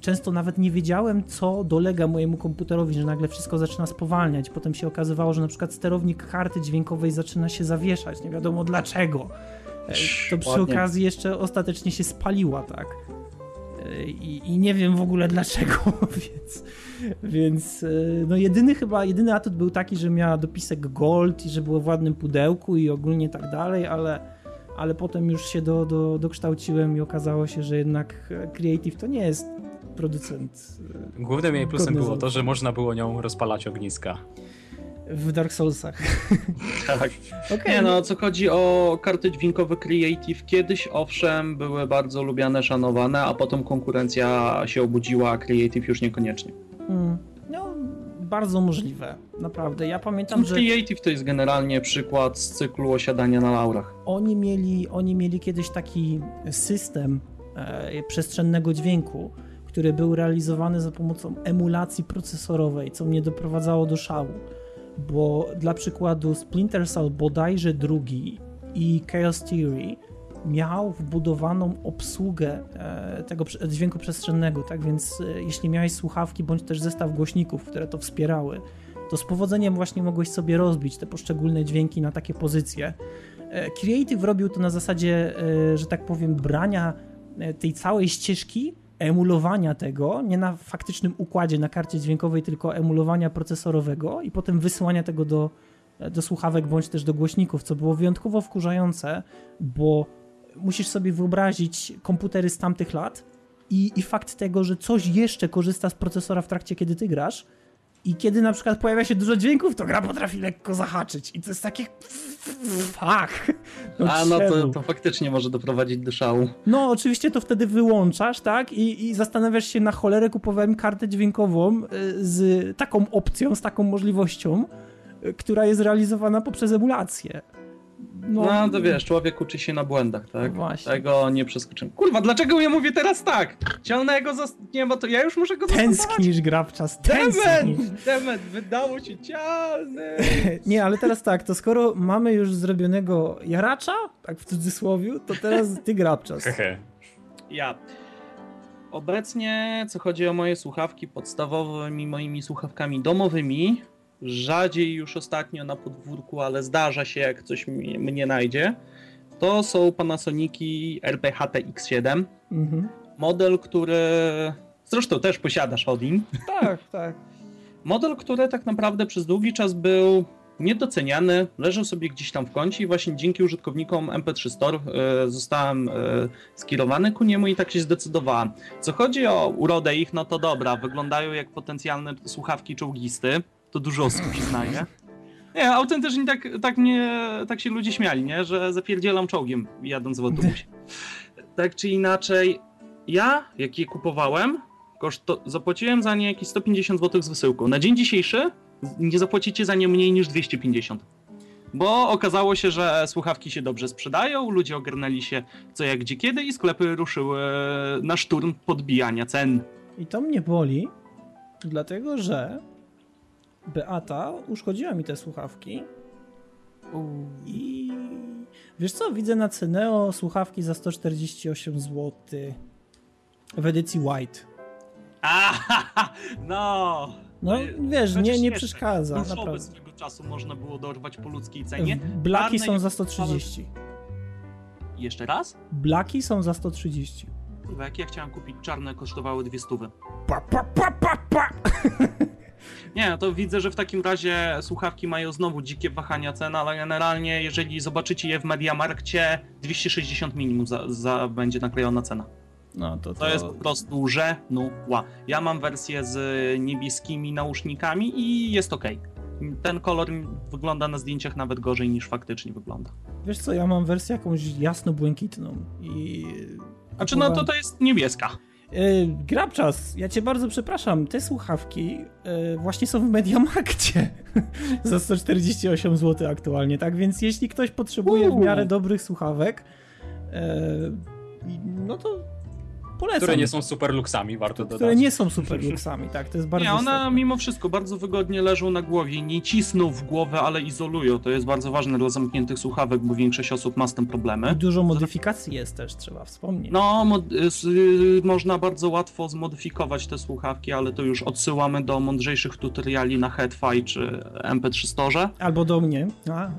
[SPEAKER 1] często nawet nie wiedziałem, co dolega mojemu komputerowi, że nagle wszystko zaczyna spowalniać. Potem się okazywało, że na przykład sterownik karty dźwiękowej zaczyna się zawieszać, nie wiadomo dlaczego. E, to przy okazji jeszcze ostatecznie się spaliła, tak. I, I, nie wiem w ogóle dlaczego, [laughs] więc, więc e, no jedyny chyba, jedyny atut był taki, że miała dopisek gold i że było w ładnym pudełku i ogólnie tak dalej, ale, ale potem już się do, do, dokształciłem i okazało się, że jednak Creative to nie jest producent.
[SPEAKER 2] E, Głównym jej plusem było to, że można było nią rozpalać ogniska.
[SPEAKER 1] W Dark Soulsach. [laughs]
[SPEAKER 3] tak. Okay. Nie no, co chodzi o karty dźwiękowe Creative, kiedyś owszem były bardzo lubiane, szanowane, a potem konkurencja się obudziła, a Creative już niekoniecznie. Hmm.
[SPEAKER 1] No, bardzo możliwe, naprawdę. Ja pamiętam,
[SPEAKER 3] że... Creative to jest generalnie przykład z cyklu osiadania na laurach.
[SPEAKER 1] Oni mieli, oni mieli kiedyś taki system e, przestrzennego dźwięku, który był realizowany za pomocą emulacji procesorowej, co mnie doprowadzało do szału. Bo dla przykładu Splinter Cell bodajże drugi i Chaos Theory miał wbudowaną obsługę e, tego dźwięku przestrzennego, tak więc e, jeśli miałeś słuchawki bądź też zestaw głośników, które to wspierały, to z powodzeniem właśnie mogłeś sobie rozbić te poszczególne dźwięki na takie pozycje. E, Creative robił to na zasadzie, że tak powiem, brania tej całej ścieżki emulowania tego, nie na faktycznym układzie na karcie dźwiękowej, tylko emulowania procesorowego i potem wysyłania tego do, do słuchawek bądź też do głośników, co było wyjątkowo wkurzające, bo musisz sobie wyobrazić komputery z tamtych lat i, i fakt tego, że coś jeszcze korzysta z procesora w trakcie, kiedy ty grasz, i kiedy na przykład pojawia się dużo dźwięków, to gra potrafi lekko zahaczyć. I to jest takie. Fuck.
[SPEAKER 3] No A no to, to faktycznie może doprowadzić do szału.
[SPEAKER 1] No, oczywiście to wtedy wyłączasz, tak? I, i zastanawiasz się, na cholerę kupowałem kartę dźwiękową y, z taką opcją, z taką możliwością, y, która jest realizowana poprzez emulację.
[SPEAKER 3] No, no to wiesz, człowiek uczy się na błędach, tak? Właśnie. Tego nie przeskoczymy. Kurwa, dlaczego ja mówię teraz tak? Ciągnę go zas... Nie, bo to ja już muszę go.
[SPEAKER 1] Tęsknisz, grabczas, tęsknisz.
[SPEAKER 3] Demet, wydało się cialny. [laughs]
[SPEAKER 1] nie, ale teraz tak, to skoro mamy już zrobionego jaracza, tak w cudzysłowie, to teraz ty grabczas.
[SPEAKER 3] ja. Obecnie, co chodzi o moje słuchawki podstawowymi moimi słuchawkami domowymi, rzadziej już ostatnio na podwórku, ale zdarza się, jak coś mnie, mnie najdzie, to są Panasoniki RPHT X7. Mhm. Model, który zresztą też posiadasz, Odin.
[SPEAKER 1] Tak, tak.
[SPEAKER 3] Model, który tak naprawdę przez długi czas był niedoceniany, leżał sobie gdzieś tam w kącie i właśnie dzięki użytkownikom MP3 Store e, zostałem e, skierowany ku niemu i tak się zdecydowałem. Co chodzi o urodę ich, no to dobra, wyglądają jak potencjalne słuchawki czołgisty, to dużo osób przyznaje. Nie, autentycznie tak, tak, mnie, tak się ludzie śmiali, nie? że zapierdzielam czołgiem jadąc w autobusie. [laughs] tak czy inaczej, ja, jak je kupowałem, koszto, zapłaciłem za nie jakieś 150 zł z wysyłką. Na dzień dzisiejszy nie zapłacicie za nie mniej niż 250. Bo okazało się, że słuchawki się dobrze sprzedają, ludzie ogarnęli się co jak gdzie kiedy i sklepy ruszyły na szturm podbijania cen.
[SPEAKER 1] I to mnie boli, dlatego że Beata uszkodziła mi te słuchawki. I wiesz co, widzę na Ceneo słuchawki za 148 zł w edycji white.
[SPEAKER 3] Aha, [laughs] no.
[SPEAKER 1] No wiesz, nie, nie przeszkadza.
[SPEAKER 3] Naprawdę. swego czasu można było dorwać po ludzkiej cenie.
[SPEAKER 1] Blaki są za 130.
[SPEAKER 3] Jeszcze raz?
[SPEAKER 1] Blaki są za 130.
[SPEAKER 3] Kurwa, jak ja chciałem kupić czarne, kosztowały dwie stówy.
[SPEAKER 1] Pa, pa, pa, pa, pa. [laughs]
[SPEAKER 3] Nie, no to widzę, że w takim razie słuchawki mają znowu dzikie wahania cen, ale generalnie jeżeli zobaczycie je w Mediamarkcie, 260 minimum za, za będzie naklejona cena. No, to, to... to jest po prostu żenuła. Ja mam wersję z niebieskimi nausznikami i jest ok. Ten kolor wygląda na zdjęciach nawet gorzej niż faktycznie wygląda.
[SPEAKER 1] Wiesz co, ja mam wersję jakąś jasno-błękitną i...
[SPEAKER 3] Znaczy no to to jest niebieska.
[SPEAKER 1] Yy, Grabczas, ja cię bardzo przepraszam, te słuchawki yy, właśnie są w Mediamarkcie [laughs] za 148 zł aktualnie, tak? Więc jeśli ktoś potrzebuje w miarę dobrych słuchawek, yy, no to Polecam.
[SPEAKER 2] Które nie są super luksami, warto dodać.
[SPEAKER 1] Które nie są super luksami, tak, to jest bardzo
[SPEAKER 3] Nie, one istotne. mimo wszystko bardzo wygodnie leżą na głowie, nie cisną w głowę, ale izolują. To jest bardzo ważne dla zamkniętych słuchawek, bo większość osób ma z tym problemy.
[SPEAKER 1] I dużo modyfikacji jest też, trzeba wspomnieć.
[SPEAKER 3] No, mo y, można bardzo łatwo zmodyfikować te słuchawki, ale to już odsyłamy do mądrzejszych tutoriali na Headfy czy MP3 Store.
[SPEAKER 1] Albo do mnie. [laughs]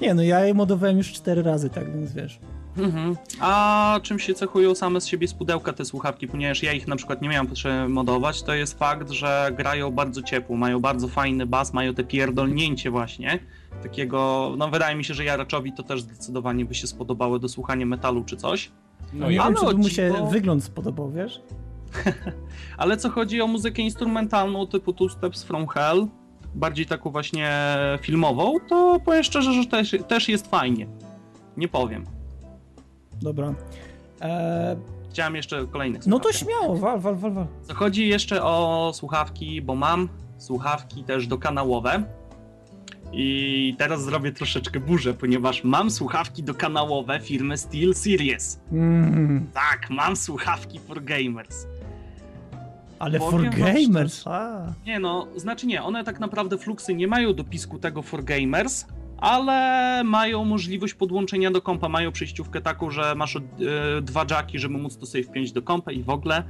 [SPEAKER 1] nie, no ja je modowałem już cztery razy, tak więc wiesz.
[SPEAKER 3] Mhm. A czym się cechują same z siebie z pudełka te słuchawki, ponieważ ja ich na przykład nie miałem potrzeby modować, to jest fakt, że grają bardzo ciepło, mają bardzo fajny bas, mają te pierdolnięcie właśnie, takiego, no wydaje mi się, że Jaraczowi to też zdecydowanie by się spodobało do słuchania metalu czy coś.
[SPEAKER 1] No ja wiem, czy mu się wygląd spodobał, wiesz? [laughs]
[SPEAKER 3] Ale co chodzi o muzykę instrumentalną typu Two Steps From Hell, bardziej taką właśnie filmową, to powiem szczerze, że też, też jest fajnie. Nie powiem.
[SPEAKER 1] Dobra. Eee...
[SPEAKER 3] Chciałem jeszcze kolejnych
[SPEAKER 1] No to śmiało, wal, wal, wal, wal.
[SPEAKER 3] Co chodzi jeszcze o słuchawki, bo mam słuchawki też dokanałowe. I teraz zrobię troszeczkę burzę, ponieważ mam słuchawki dokanałowe firmy Steel Series. Mm. Tak, mam słuchawki for gamers.
[SPEAKER 1] Ale Powiem for gamers?
[SPEAKER 3] Nie no, znaczy nie, one tak naprawdę fluxy nie mają dopisku tego for gamers, ale mają możliwość podłączenia do kompa, mają przejściówkę taką, że masz e, dwa jacki, żeby móc to sobie wpiąć do kompa i w ogóle.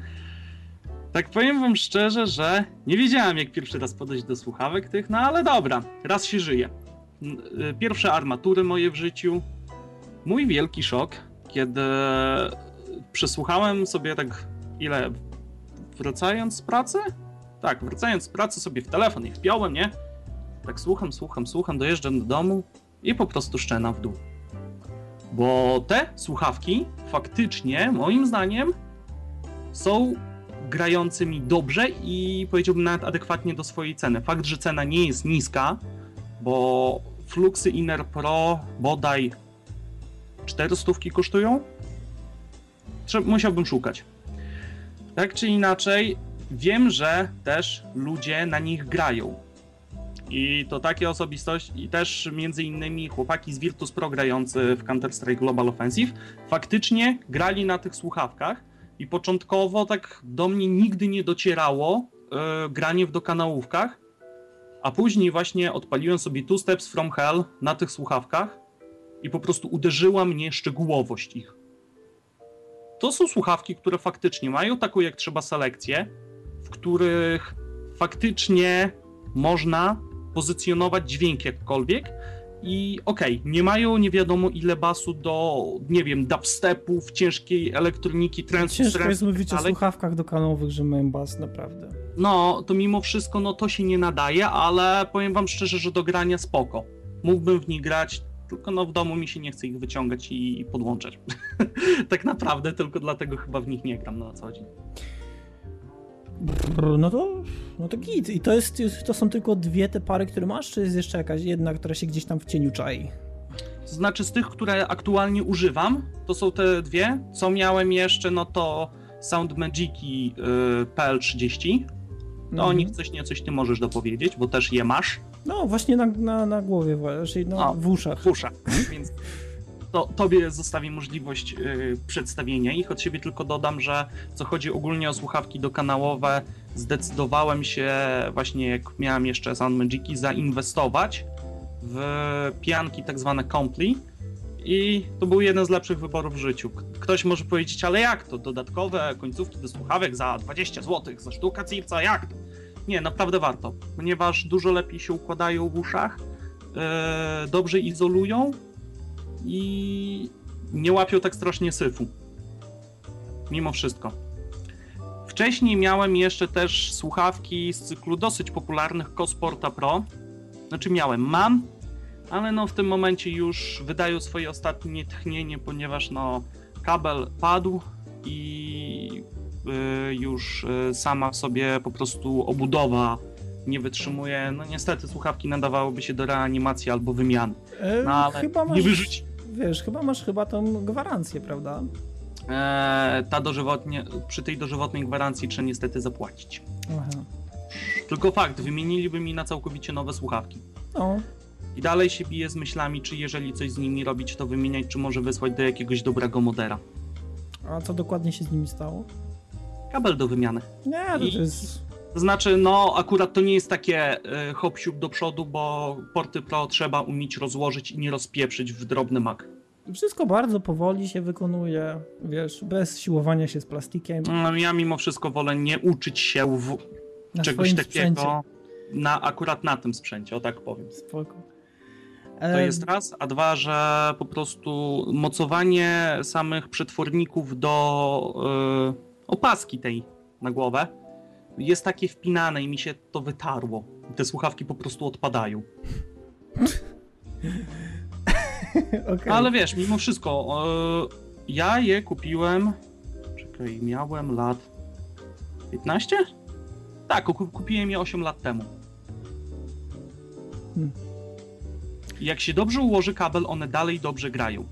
[SPEAKER 3] Tak powiem wam szczerze, że nie wiedziałem jak pierwszy raz podejść do słuchawek tych, no ale dobra, raz się żyje. E, pierwsze armatury moje w życiu. Mój wielki szok, kiedy przesłuchałem sobie tak ile wracając z pracy? Tak, wracając z pracy sobie w telefon i wpiąłem, nie? Tak słucham, słucham, słucham, dojeżdżam do domu i po prostu szczena w dół. Bo te słuchawki faktycznie, moim zdaniem, są grającymi dobrze i powiedziałbym nawet adekwatnie do swojej ceny. Fakt, że cena nie jest niska, bo Fluxy Inner Pro bodaj 400 kosztują. Musiałbym szukać. Tak czy inaczej, wiem, że też ludzie na nich grają. I to takie osobistości, i też między innymi chłopaki z Virtus Pro grający w Counter-Strike Global Offensive, faktycznie grali na tych słuchawkach i początkowo tak do mnie nigdy nie docierało yy, granie w dokanałówkach, a później właśnie odpaliłem sobie Two Steps From Hell na tych słuchawkach i po prostu uderzyła mnie szczegółowość ich. To są słuchawki, które faktycznie mają taką jak trzeba selekcję, w których faktycznie można pozycjonować dźwięk jakkolwiek. I okej, okay, nie mają nie wiadomo ile basu do, nie wiem, dubstepów, ciężkiej elektroniki, transu,
[SPEAKER 1] Ciężko jest mówić o słuchawkach dokanowych, że mają bas, naprawdę.
[SPEAKER 3] no to mimo wszystko no to się nie nadaje, ale powiem wam szczerze, że do grania spoko. Mógłbym w nich grać, tylko no w domu mi się nie chce ich wyciągać i, i podłączać. [laughs] tak naprawdę, tylko dlatego chyba w nich nie gram na co dzień.
[SPEAKER 1] No to, no to git. I to, jest, to są tylko dwie te pary, które masz, czy jest jeszcze jakaś jedna, która się gdzieś tam w cieniu czai?
[SPEAKER 3] Znaczy z tych, które aktualnie używam, to są te dwie. Co miałem jeszcze, no to Sound Magiki y, PL30. To mhm. o nich coś niecoś ty możesz dopowiedzieć, bo też je masz.
[SPEAKER 1] No, właśnie na, na, na głowie, czyli no, w uszach.
[SPEAKER 3] W uszach, [laughs] więc to tobie zostawię możliwość yy, przedstawienia ich. Od siebie tylko dodam, że co chodzi ogólnie o słuchawki dokanałowe, zdecydowałem się właśnie, jak miałem jeszcze Sound Magiki, zainwestować w pianki tak zwane Compli i to był jeden z lepszych wyborów w życiu. Ktoś może powiedzieć, ale jak to? Dodatkowe końcówki do słuchawek za 20 zł, za sztuka cipca, jak to? Nie, naprawdę warto, ponieważ dużo lepiej się układają w uszach, yy, dobrze izolują i nie łapią tak strasznie syfu. Mimo wszystko. Wcześniej miałem jeszcze też słuchawki z cyklu dosyć popularnych Cosporta Pro. Znaczy miałem, mam, ale no w tym momencie już wydają swoje ostatnie tchnienie, ponieważ no kabel padł i y, już y, sama w sobie po prostu obudowa nie wytrzymuje. No niestety słuchawki nadawałyby się do reanimacji albo wymiany.
[SPEAKER 1] E, no, ale chyba masz, nie wyrzuci. Wiesz, chyba masz chyba tą gwarancję, prawda?
[SPEAKER 3] E, ta dożywotnie, przy tej dożywotnej gwarancji trzeba niestety zapłacić. Aha. Tylko fakt, wymieniliby mi na całkowicie nowe słuchawki. No. I dalej się bije z myślami, czy jeżeli coś z nimi robić, to wymieniać, czy może wysłać do jakiegoś dobrego modera.
[SPEAKER 1] A co dokładnie się z nimi stało?
[SPEAKER 3] Kabel do wymiany.
[SPEAKER 1] Nie, to, I, jest...
[SPEAKER 3] To znaczy, no akurat to nie jest takie y, hop do przodu, bo porty Pro trzeba umieć rozłożyć i nie rozpieprzyć w drobny mak.
[SPEAKER 1] Wszystko bardzo powoli się wykonuje, wiesz, bez siłowania się z plastikiem.
[SPEAKER 3] No, ja mimo wszystko wolę nie uczyć się w na czegoś takiego sprzęcie. na, akurat na tym sprzęcie, o tak powiem.
[SPEAKER 1] Spoko.
[SPEAKER 3] To jest raz, a dwa, że po prostu mocowanie samych przetworników do yy, opaski tej na głowę jest takie wpinane i mi się to wytarło. Te słuchawki po prostu odpadają. [laughs] okay. Ale wiesz, mimo wszystko, ja je kupiłem. Czekaj, miałem lat 15? Tak, kupiłem je 8 lat temu. Hmm jak się dobrze ułoży kabel, one dalej dobrze grają.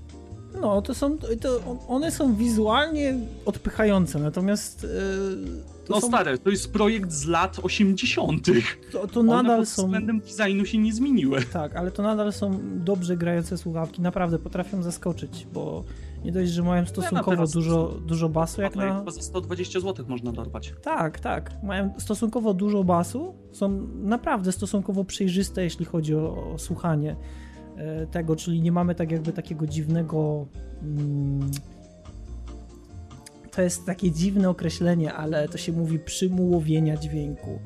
[SPEAKER 1] No, to są, to one są wizualnie odpychające, natomiast... Yy,
[SPEAKER 3] no są... stare, to jest projekt z lat 80.
[SPEAKER 1] To, to nadal one pod
[SPEAKER 3] są... względem designu się nie zmieniły.
[SPEAKER 1] Tak, ale to nadal są dobrze grające słuchawki, naprawdę potrafią zaskoczyć, bo nie dość, że mają stosunkowo ja dużo, dużo basu, jak na...
[SPEAKER 3] Chyba za 120 zł można dorwać.
[SPEAKER 1] Tak, tak. Mają stosunkowo dużo basu, są naprawdę stosunkowo przejrzyste, jeśli chodzi o, o słuchanie e, tego, czyli nie mamy tak jakby takiego dziwnego... Mm, to jest takie dziwne określenie, ale to się mówi przymułowienia dźwięku.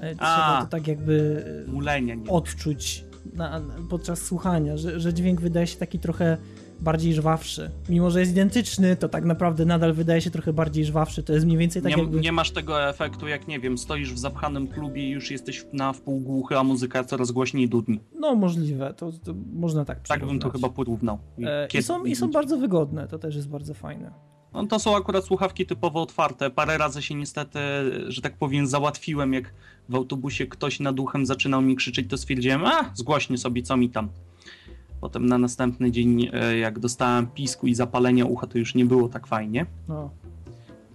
[SPEAKER 1] E, trzeba to tak jakby
[SPEAKER 3] e, Mulenie,
[SPEAKER 1] odczuć na, podczas słuchania, że, że dźwięk wydaje się taki trochę bardziej żwawszy. Mimo, że jest identyczny, to tak naprawdę nadal wydaje się trochę bardziej żwawszy. To jest mniej więcej tak
[SPEAKER 3] nie,
[SPEAKER 1] jakby...
[SPEAKER 3] Nie masz tego efektu, jak nie wiem, stoisz w zapchanym klubie i już jesteś na wpół głuchy, a muzyka coraz głośniej dudni.
[SPEAKER 1] No możliwe, to, to można tak
[SPEAKER 3] Tak bym to chyba porównał.
[SPEAKER 1] E, I, są, I są bardzo wygodne, to też jest bardzo fajne.
[SPEAKER 3] No, to są akurat słuchawki typowo otwarte. Parę razy się niestety, że tak powiem, załatwiłem, jak w autobusie ktoś nad duchem zaczynał mi krzyczeć, to stwierdziłem, a zgłośnie sobie, co mi tam. Potem na następny dzień, e, jak dostałem pisku i zapalenia ucha, to już nie było tak fajnie. No.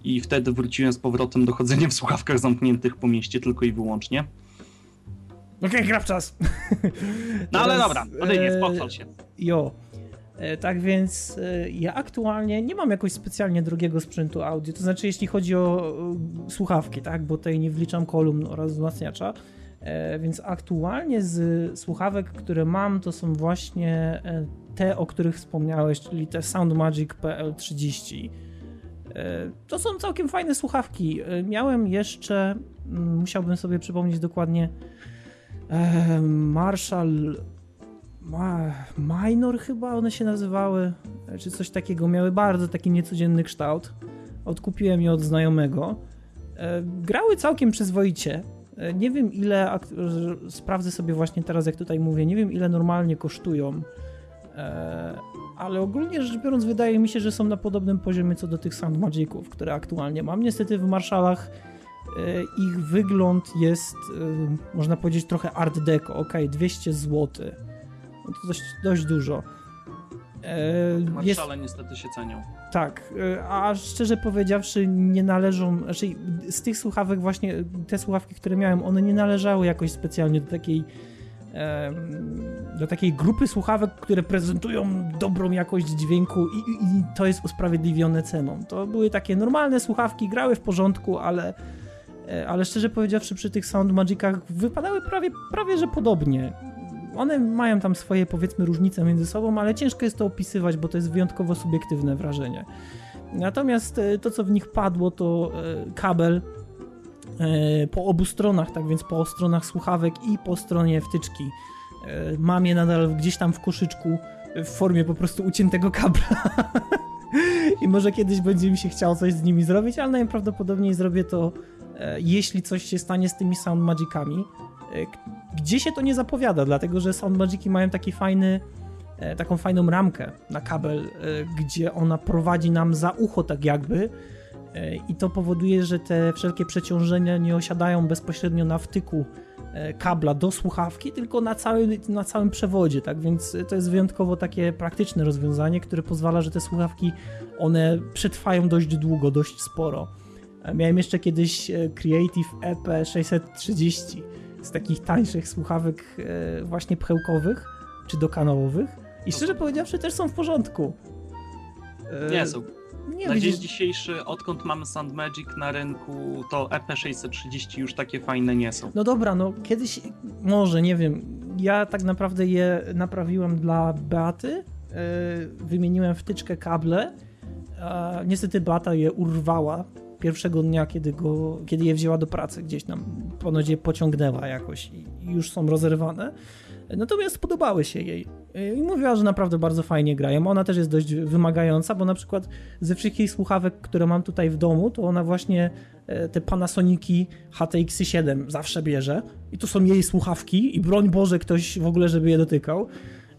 [SPEAKER 3] I wtedy wróciłem z powrotem do chodzenia w słuchawkach zamkniętych po mieście tylko i wyłącznie.
[SPEAKER 1] Okej, okay, gra w czas.
[SPEAKER 3] no ale dobra, nie pochwal się.
[SPEAKER 1] Jo. E, tak więc e, ja aktualnie nie mam jakoś specjalnie drogiego sprzętu audio, to znaczy jeśli chodzi o słuchawki, tak, bo tutaj nie wliczam kolumn oraz wzmacniacza, E, więc aktualnie z słuchawek, które mam, to są właśnie e, te, o których wspomniałeś, czyli te Soundmagic PL30. E, to są całkiem fajne słuchawki. Miałem jeszcze, mm, musiałbym sobie przypomnieć dokładnie, Marshall Minor chyba one się nazywały, czy coś takiego. Miały bardzo taki niecodzienny kształt. Odkupiłem je od znajomego grały całkiem przyzwoicie. Nie wiem ile, sprawdzę sobie właśnie teraz jak tutaj mówię, nie wiem ile normalnie kosztują, ale ogólnie rzecz biorąc wydaje mi się, że są na podobnym poziomie co do tych Magiców, które aktualnie mam. Niestety w Marszalach E, ich wygląd jest, e, można powiedzieć, trochę art deco. Ok, 200 zł. To dość, dość dużo.
[SPEAKER 3] E, jest... niestety się cenią.
[SPEAKER 1] Tak, a szczerze powiedziawszy nie należą, znaczy z tych słuchawek właśnie, te słuchawki, które miałem, one nie należały jakoś specjalnie do takiej do takiej grupy słuchawek, które prezentują dobrą jakość dźwięku i, i, to jest usprawiedliwione ceną. To były takie normalne słuchawki, grały w porządku, ale E, ale szczerze powiedziawszy przy tych Sound Magicach wypadały prawie, prawie że podobnie. One mają tam swoje powiedzmy różnice między sobą, ale ciężko jest to opisywać, bo to jest wyjątkowo subiektywne wrażenie. Natomiast e, to, co w nich padło, to e, kabel po obu stronach, tak więc po stronach słuchawek i po stronie wtyczki. Mam je nadal gdzieś tam w koszyczku w formie po prostu uciętego kabla. [laughs] I może kiedyś będzie mi się chciało coś z nimi zrobić, ale najprawdopodobniej zrobię to E, jeśli coś się stanie z tymi Sound Magicami. E, gdzie się to nie zapowiada, dlatego że Sound Magiki mają taki fajny, e, taką fajną ramkę na kabel, gdzie ona prowadzi nam za ucho tak jakby i to powoduje, że te wszelkie przeciążenia nie osiadają bezpośrednio na wtyku kabla do słuchawki, tylko na całym, na całym przewodzie, tak? Więc to jest wyjątkowo takie praktyczne rozwiązanie, które pozwala, że te słuchawki one przetrwają dość długo, dość sporo. Miałem jeszcze kiedyś e, Creative EP 630 z takich tańszych słuchawek e, właśnie pchełkowych czy dokanałowych i szczerze powiedziawszy też są w porządku.
[SPEAKER 3] E, Nie są. Nie, na dzień dzisiejszy, odkąd mamy Sound Magic na rynku, to EP630 już takie fajne nie są.
[SPEAKER 1] No dobra, no kiedyś, może, nie wiem, ja tak naprawdę je naprawiłem dla Beaty, wymieniłem wtyczkę kable, niestety Beata je urwała pierwszego dnia, kiedy, go, kiedy je wzięła do pracy, gdzieś tam ponoć je pociągnęła jakoś i już są rozerwane. Natomiast podobały się jej i mówiła, że naprawdę bardzo fajnie grają. Ona też jest dość wymagająca, bo na przykład ze wszystkich słuchawek, które mam tutaj w domu, to ona właśnie e, te Panasoniki HTX 7 zawsze bierze i to są jej słuchawki i broń Boże ktoś w ogóle, żeby je dotykał.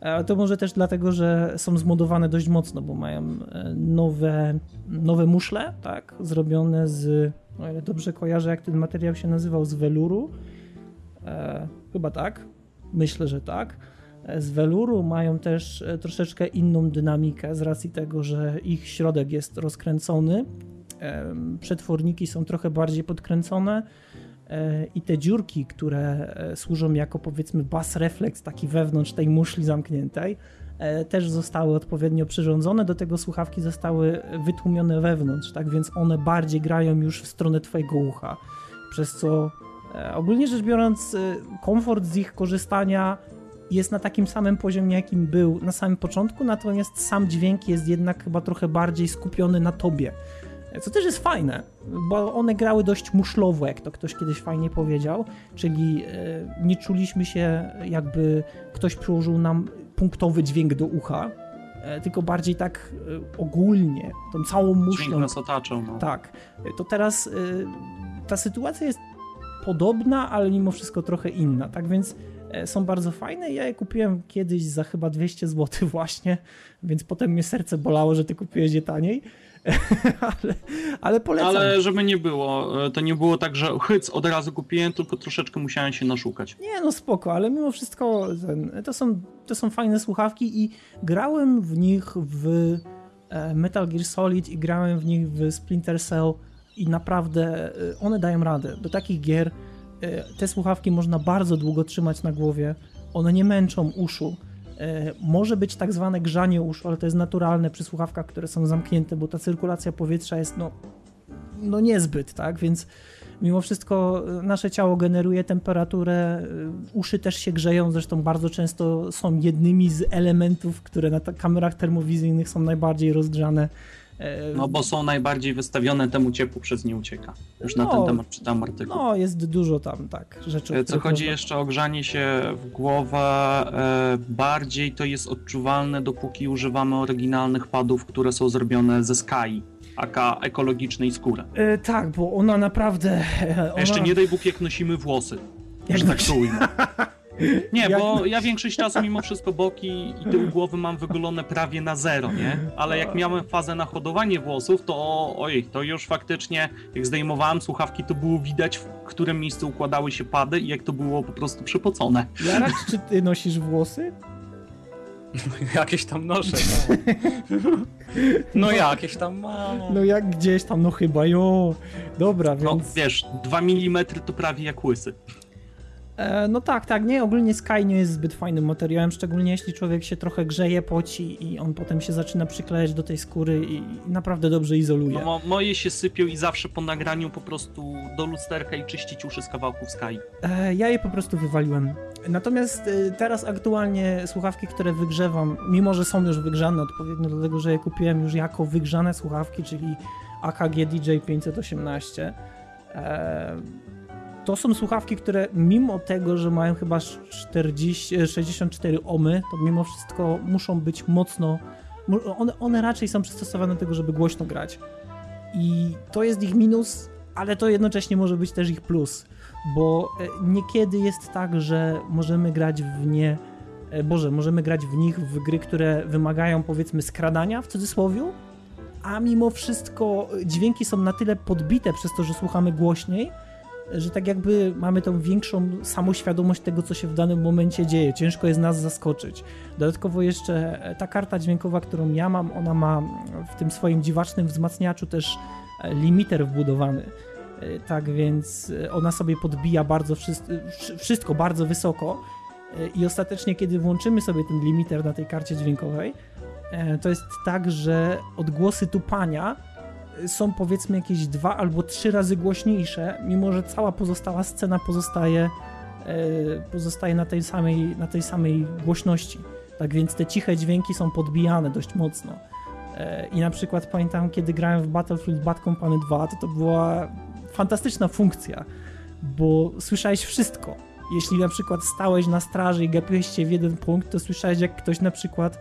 [SPEAKER 1] Ale to może też dlatego, że są zmodowane dość mocno, bo mają e, nowe, nowe muszle, tak, zrobione z, o ile dobrze kojarzę, jak ten materiał się nazywał, z weluru. E, chyba tak, myślę, że tak. E, z weluru mają też e, troszeczkę inną dynamikę z racji tego, że ich środek jest rozkręcony. E, przetworniki są trochę bardziej podkręcone i te dziurki, które e, służą jako powiedzmy bas refleks taki wewnątrz tej muszli zamkniętej, e, też zostały odpowiednio przyrządzone, do tego słuchawki zostały wytłumione wewnątrz, tak więc one bardziej grają już w stronę twojego ucha, przez co ogólnie rzecz biorąc komfort z ich korzystania jest na takim samym poziomie, jakim był na samym początku, natomiast sam dźwięk jest jednak chyba trochę bardziej skupiony na tobie. Co też jest fajne, bo one grały dość muszlowo, jak to ktoś kiedyś fajnie powiedział, czyli e, nie czuliśmy się jakby ktoś przyłożył nam punktowy dźwięk do ucha, e, tylko bardziej tak e, ogólnie, tą całą muszlą. Dźwięk
[SPEAKER 3] nas otaczał. No.
[SPEAKER 1] Tak. To teraz ta sytuacja jest podobna, ale mimo wszystko trochę inna, tak więc są bardzo fajne. Ja je kupiłem kiedyś za chyba 200 zł właśnie, więc potem mnie serce bolało, że ty kupiłeś je taniej. [laughs] ale, ale polecam.
[SPEAKER 3] Ale żeby nie było, e, to nie było tak, że hyc od razu kupiłem, tylko troszeczkę musiałem się naszukać.
[SPEAKER 1] Nie, no spoko, ale mimo wszystko ten, to, są, to są fajne słuchawki i grałem w nich w e, Metal Gear Solid i grałem w nich w Splinter Cell i naprawdę e, one dają radę. Do takich gier te słuchawki można bardzo długo trzymać na głowie, one nie męczą uszu może być tak zwane grzanie uszu, ale to jest naturalne przy słuchawkach, które są zamknięte, bo ta cyrkulacja powietrza jest no, no niezbyt, tak? Więc mimo wszystko e, nasze ciało generuje temperaturę, e, uszy też się grzeją, zresztą bardzo często są jednymi z elementów, które na kamerach termowizyjnych są najbardziej rozgrzane
[SPEAKER 3] E, no bo są najbardziej wystawione temu ciepłu przez nie ucieka. Już no, na ten no, temat czytam artykuł.
[SPEAKER 1] No, jest dużo tam, tak, rzeczy.
[SPEAKER 3] E, co chodzi jeszcze o grzanie się w głowę, e, bardziej to jest odczuwalne, dopóki używamy oryginalnych padów, które są zrobione ze Sky. aka ekologicznej skóry.
[SPEAKER 1] E, tak, bo ona naprawdę...
[SPEAKER 3] Ona... Jeszcze nie daj Bóg, jak nosimy włosy. Jak tak to ujmę. [laughs] Nie, bo ja większość czasu mimo wszystko boki i tył głowy mam wygolone prawie na zero, nie? Ale jak miałem fazę na hodowanie włosów, to oj, to już faktycznie jak zdejmowałem słuchawki, to było widać w którym miejscu układały się pady i jak to było po prostu przypocone.
[SPEAKER 1] Jaracz, czy ty nosisz włosy? [laughs]
[SPEAKER 2] jakieś tam noszę. No, no jakieś tam mam.
[SPEAKER 1] No jak gdzieś tam, no chyba jo. Dobra, no, więc...
[SPEAKER 3] No wiesz, 2 mm to prawie jak łysy.
[SPEAKER 1] E, no tak, tak, nie, ogólnie Sky nie jest zbyt fajnym materiałem, szczególnie jeśli człowiek się trochę grzeje, poci i on potem się zaczyna przyklejać do tej skóry i, naprawdę dobrze izoluje.
[SPEAKER 3] No, moje się sypią i zawsze po nagraniu po prostu do lusterka i czyścić uszy z kawałków Sky.
[SPEAKER 1] E, ja je po prostu wywaliłem. Natomiast e, teraz aktualnie słuchawki, które wygrzewam, mimo że są już wygrzane odpowiednio do tego, że je kupiłem już jako wygrzane słuchawki, czyli AKG DJ 518, to są słuchawki, które mimo tego, że mają chyba 40, 64 ohmy, to mimo wszystko muszą być mocno. One, one raczej są przystosowane do tego, żeby głośno grać. I to jest ich minus, ale to jednocześnie może być też ich plus, bo e, niekiedy jest tak, że możemy grać w nie. E, Boże, możemy grać w nich w gry, które wymagają powiedzmy skradania w cudzysłowie, a mimo wszystko dźwięki są na tyle podbite przez to, że słuchamy głośniej, że tak jakby mamy tą większą samoświadomość tego, co się w danym momencie dzieje. Ciężko jest nas zaskoczyć. Dodatkowo jeszcze ta karta dźwiękowa, którą ja mam, ona ma w tym swoim dziwacznym wzmacniaczu też limiter wbudowany. Tak więc ona sobie podbija bardzo wszystko bardzo wysoko i ostatecznie, kiedy włączymy sobie ten limiter na tej karcie dźwiękowej, to jest tak, że odgłosy tupania są powiedzmy jakieś dwa albo trzy razy głośniejsze, mimo że cała pozostała scena pozostaje, e, pozostaje na, tej samej, na tej samej głośności. Tak więc te ciche dźwięki są podbijane dość mocno. E, I na przykład pamiętam, kiedy grałem w Battlefield Bad Company 2, to to była fantastyczna funkcja, bo słyszałeś wszystko. Jeśli na przykład stałeś na straży i gapiłeś się w jeden punkt, to słyszałeś jak ktoś na przykład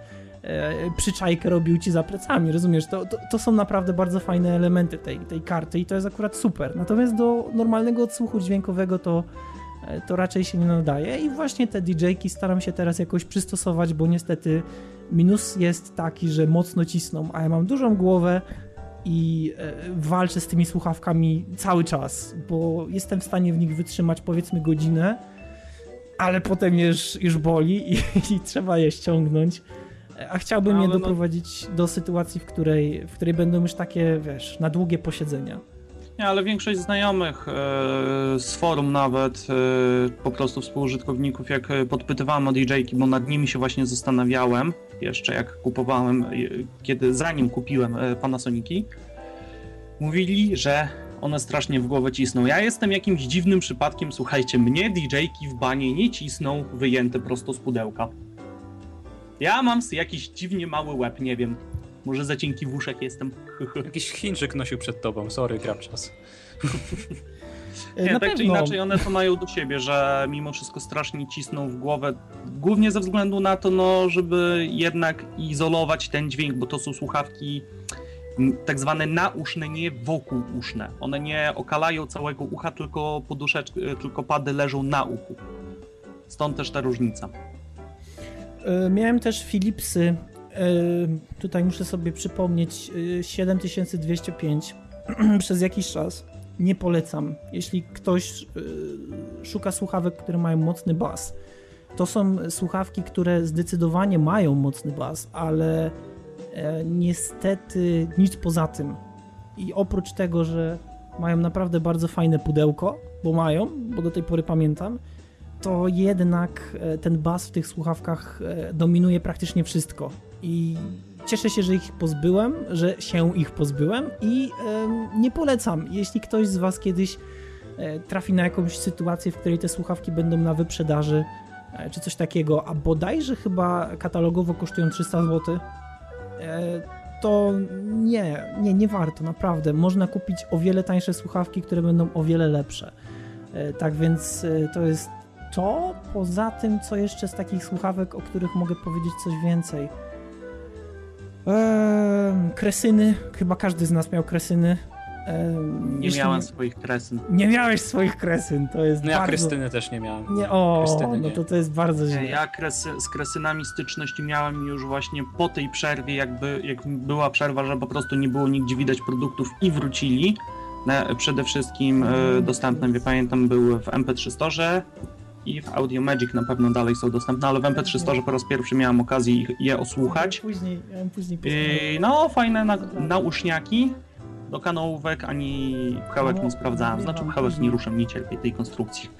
[SPEAKER 1] przyczajkę robił ci za plecami, rozumiesz? To, to, to, są naprawdę bardzo fajne elementy tej, tej karty i to jest akurat super. Natomiast do normalnego odsłuchu dźwiękowego to, e, to raczej się nie nadaje i właśnie te DJ-ki staram się teraz jakoś przystosować, bo niestety minus jest taki, że mocno cisną, a ja mam dużą głowę i e, walczę z tymi słuchawkami cały czas, bo jestem w stanie w nich wytrzymać powiedzmy godzinę, ale potem już, już boli i, [laughs] i trzeba je ściągnąć a chciałbym je no- doprowadzić no... do sytuacji, w której, w której będą już takie, wiesz, na długie posiedzenia.
[SPEAKER 3] Nie, ale większość znajomych e, z forum nawet, e, po prostu współużytkowników, jak podpytywałem o DJ-ki, bo nad nimi się właśnie zastanawiałem, jeszcze jak kupowałem, e, kiedy zanim kupiłem e, Panasoniki, mówili, że one strasznie w głowę cisną. Ja jestem jakimś dziwnym przypadkiem, słuchajcie, mnie DJ-ki w banie nie cisną wyjęte prosto z pudełka. Ja mam jakiś dziwnie mały łeb, nie wiem. Może za cienki wuszek jestem. [laughs]
[SPEAKER 2] Jakiś Chińczyk nosił przed tobą, sorry, czas. [laughs]
[SPEAKER 3] Nie, tak czy inaczej one to mają do siebie, że mimo wszystko strasznie cisną w głowę, głównie ze względu na to, no, żeby jednak izolować ten dźwięk, bo to są słuchawki tak zwane nauszne, nie wokół uszne. One nie okalają całego ucha, tylko poduszeczki, tylko pady leżą na uchu. Stąd też ta różnica.
[SPEAKER 1] E, miałem też Philipsy, e, tutaj muszę sobie przypomnieć, 7205 e, [clears throat] przez jakiś czas. Nie polecam. Jeśli ktoś szuka słuchawek, które mają mocny bas, to są słuchawki, które zdecydowanie mają mocny bas, ale niestety nic poza tym. I oprócz tego, że mają naprawdę bardzo fajne pudełko, bo mają, bo do tej pory pamiętam, to jednak e, ten bas w tych słuchawkach e, dominuje praktycznie wszystko. I cieszę się, że ich pozbyłem, że się ich pozbyłem i nie polecam. Jeśli ktoś z Was kiedyś e, trafi na jakąś sytuację, w której te słuchawki będą na wyprzedaży, czy coś takiego, a bodajże chyba katalogowo kosztują 300 zł, to nie, nie, nie warto, naprawdę. Można kupić o wiele tańsze słuchawki, które będą o wiele lepsze. Tak więc to jest to, poza tym, co jeszcze z takich słuchawek, o których mogę powiedzieć coś więcej. Eee, kresyny, chyba każdy z nas miał kresyny.
[SPEAKER 3] nie miałem swoich kresyn.
[SPEAKER 1] Nie miałeś swoich kresyn, to jest
[SPEAKER 2] No
[SPEAKER 1] ja
[SPEAKER 2] bardzo... Krystyny też nie miałem.
[SPEAKER 1] Nie, o, no to to jest bardzo źle.
[SPEAKER 3] Ja kresy, z kresynami styczność miałem już właśnie po tej przerwie, jakby jak była przerwa, że po prostu nie było nigdzie widać produktów i wrócili. Przede wszystkim y, dostępne, wie pamiętam, były w MP3 Store i w Audio Magic na pewno dalej są dostępne, ale w MP3 Store po raz pierwszy miałem okazję je osłuchać.
[SPEAKER 1] Później, później
[SPEAKER 3] I, no, fajne na, nauszniaki do kanałówek, ani pchełek no, nie sprawdzałem. Znaczy pchełek nie ruszę, nie cierpię tej konstrukcji.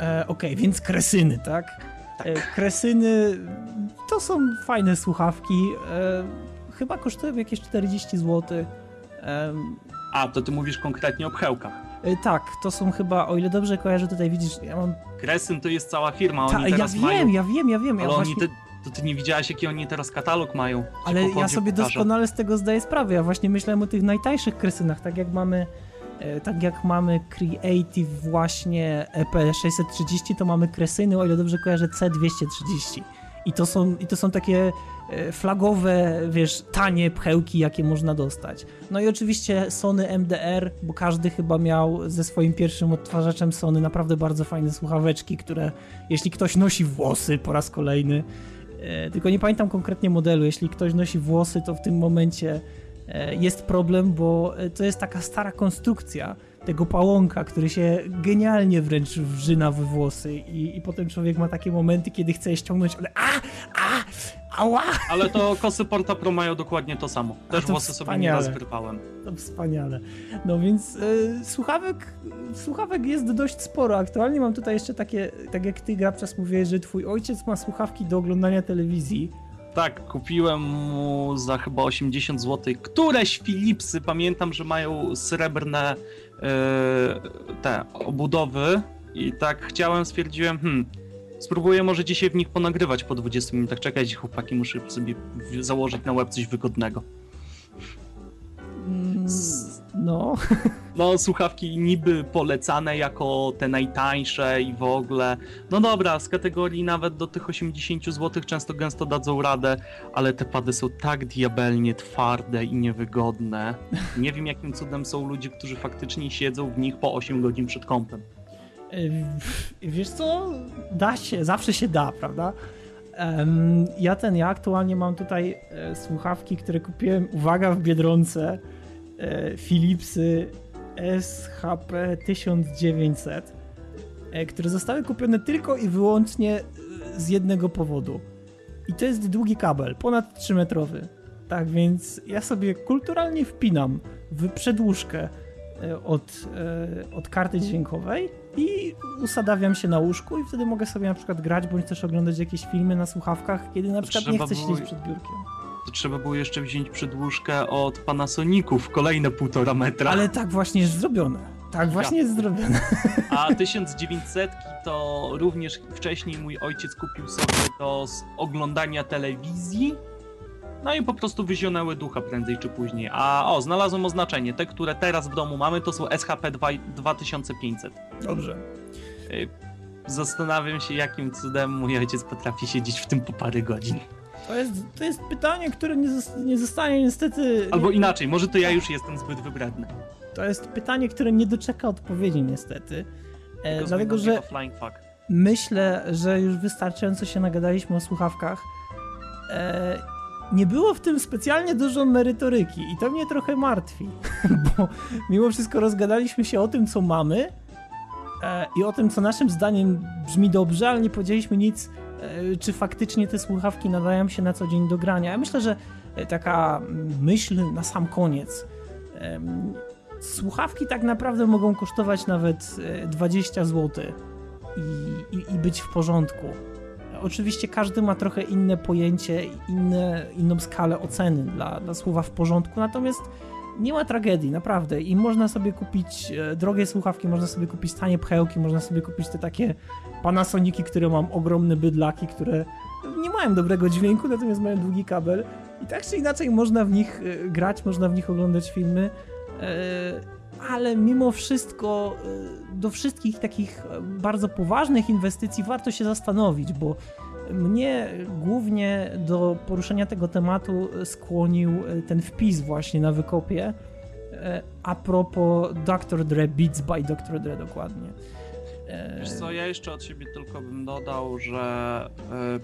[SPEAKER 1] E, Okej, okay, więc kresyny, tak?
[SPEAKER 3] tak?
[SPEAKER 1] E, kresyny to są fajne słuchawki. E, chyba kosztują jakieś 40 zł.
[SPEAKER 3] A, to ty mówisz konkretnie o pchełkach.
[SPEAKER 1] E, tak, to są chyba, o ile dobrze kojarzę, tutaj widzisz, ja mam...
[SPEAKER 3] Kresyn to jest cała firma, oni Ta, teraz
[SPEAKER 1] ja
[SPEAKER 3] mają...
[SPEAKER 1] wiem, ja wiem, ja wiem.
[SPEAKER 3] Ale
[SPEAKER 1] ja
[SPEAKER 3] oni te, to ty nie widziałeś, jaki oni teraz katalog mają.
[SPEAKER 1] Ale ja sobie pokażę. doskonale z tego zdaję sprawę. Ja właśnie myślałem o tych najtańszych kresynach, tak jak mamy e, tak jak mamy Creative właśnie EP630, to mamy kresyny, o ile dobrze kojarzę, C230. I to są, i to są takie e, flagowe, wiesz, tanie pchełki, jakie można dostać. No i oczywiście Sony MDR, bo każdy chyba miał ze swoim pierwszym odtwarzaczem Sony naprawdę bardzo fajne słuchaweczki, które jeśli ktoś nosi włosy po raz kolejny, e, tylko nie pamiętam konkretnie modelu, jeśli ktoś nosi włosy, to w tym momencie e, jest problem, bo to jest taka stara konstrukcja, tego pałąka, który się genialnie wręcz wrzyna we włosy i, i potem człowiek ma takie momenty, kiedy chce je ściągnąć, ale a, a, ała!
[SPEAKER 3] Ale to kosy Porta Pro mają dokładnie to samo. Też to włosy sobie nie wyrwałem.
[SPEAKER 1] To wspaniale. No więc y, słuchawek, słuchawek jest dość sporo. Aktualnie mam tutaj jeszcze takie, tak jak ty Grabczas mówiłeś, że twój ojciec ma słuchawki do oglądania telewizji.
[SPEAKER 3] Tak, kupiłem mu za chyba 80 zł. Któreś Philipsy, pamiętam, że mają srebrne te obudowy i tak chciałem, stwierdziłem, hmm, spróbuję może dzisiaj w nich ponagrywać po 20 minutach. Czekajcie chłopaki, muszę sobie założyć na web coś wygodnego.
[SPEAKER 1] Mm, no. [laughs]
[SPEAKER 3] No, słuchawki niby polecane jako te najtańsze i w ogóle. No dobra, z kategorii nawet do tych 80 zł często gęsto dadzą radę, ale te pady są tak diabelnie twarde i niewygodne. Nie wiem jakim cudem są ludzie, którzy faktycznie siedzą w nich po 8 godzin przed kąpem.
[SPEAKER 1] Wiesz co? Da się, zawsze się da, prawda? Ja ten, ja aktualnie mam tutaj e, słuchawki, które kupiłem, uwaga, w Biedronce, e, Philipsy SHP 1900, e, które zostały kupione tylko i wyłącznie z jednego powodu. I to jest długi kabel, ponad 3 metrowy. Tak więc ja sobie kulturalnie wpinam w przedłużkę od, od karty dźwiękowej i usadawiam się na łóżku i wtedy mogę sobie na przykład grać, bądź też oglądać jakieś filmy na słuchawkach, kiedy na przykład nie chcę siedzieć przed biurkiem.
[SPEAKER 3] To trzeba było jeszcze wziąć przedłużkę od Panasoników, kolejne półtora metra.
[SPEAKER 1] Ale tak właśnie jest zrobione. Tak właśnie ja. jest zrobione.
[SPEAKER 3] A [laughs] 1900 to również wcześniej mój ojciec kupił sobie do oglądania telewizji no i po prostu wyzionęły ducha prędzej czy później. A o, znalazłem oznaczenie. Te, które teraz w domu mamy, to są SHP 2500.
[SPEAKER 1] Dobrze.
[SPEAKER 3] Y, zastanawiam się, jakim cudem mój ojciec potrafi siedzieć w tym po parę godzin.
[SPEAKER 1] To jest, to jest pytanie, które nie, nie zostanie niestety.
[SPEAKER 3] Albo inaczej, może to ja już jestem zbyt wybredny.
[SPEAKER 1] To jest pytanie, które nie doczeka odpowiedzi, niestety. E, dlatego, że myślę, że już wystarczająco się nagadaliśmy o słuchawkach. E, nie było w tym specjalnie dużo merytoryki i to mnie trochę martwi, [laughs] bo mimo wszystko rozgadaliśmy się o tym, co mamy e, i o tym, co naszym zdaniem brzmi dobrze, ale nie powiedzieliśmy nic, e, czy faktycznie te słuchawki nadają się na co dzień do grania. Ja myślę, że e, taka myśl na sam koniec. E, słuchawki tak naprawdę mogą kosztować nawet 20 e, zł i, i, i być w porządku oczywiście każdy ma trochę inne pojęcie, inne, inną skalę oceny dla, dla słowa w porządku, natomiast nie ma tragedii, naprawdę. I można sobie kupić e, drogie słuchawki, można sobie kupić tanie pchełki, można sobie kupić te takie Panasoniki, które mam ogromne bydlaki, które nie mają dobrego dźwięku, natomiast mają długi kabel. I tak czy inaczej można w nich e, grać, można w nich oglądać filmy. Ale mimo wszystko do wszystkich takich bardzo poważnych inwestycji warto się zastanowić, bo mnie głównie do poruszenia tego tematu skłonił ten wpis właśnie na wykopie a propos Dr. Dre, Beats by Dr. Dre dokładnie.
[SPEAKER 3] Wiesz co, ja jeszcze od siebie tylko bym dodał, że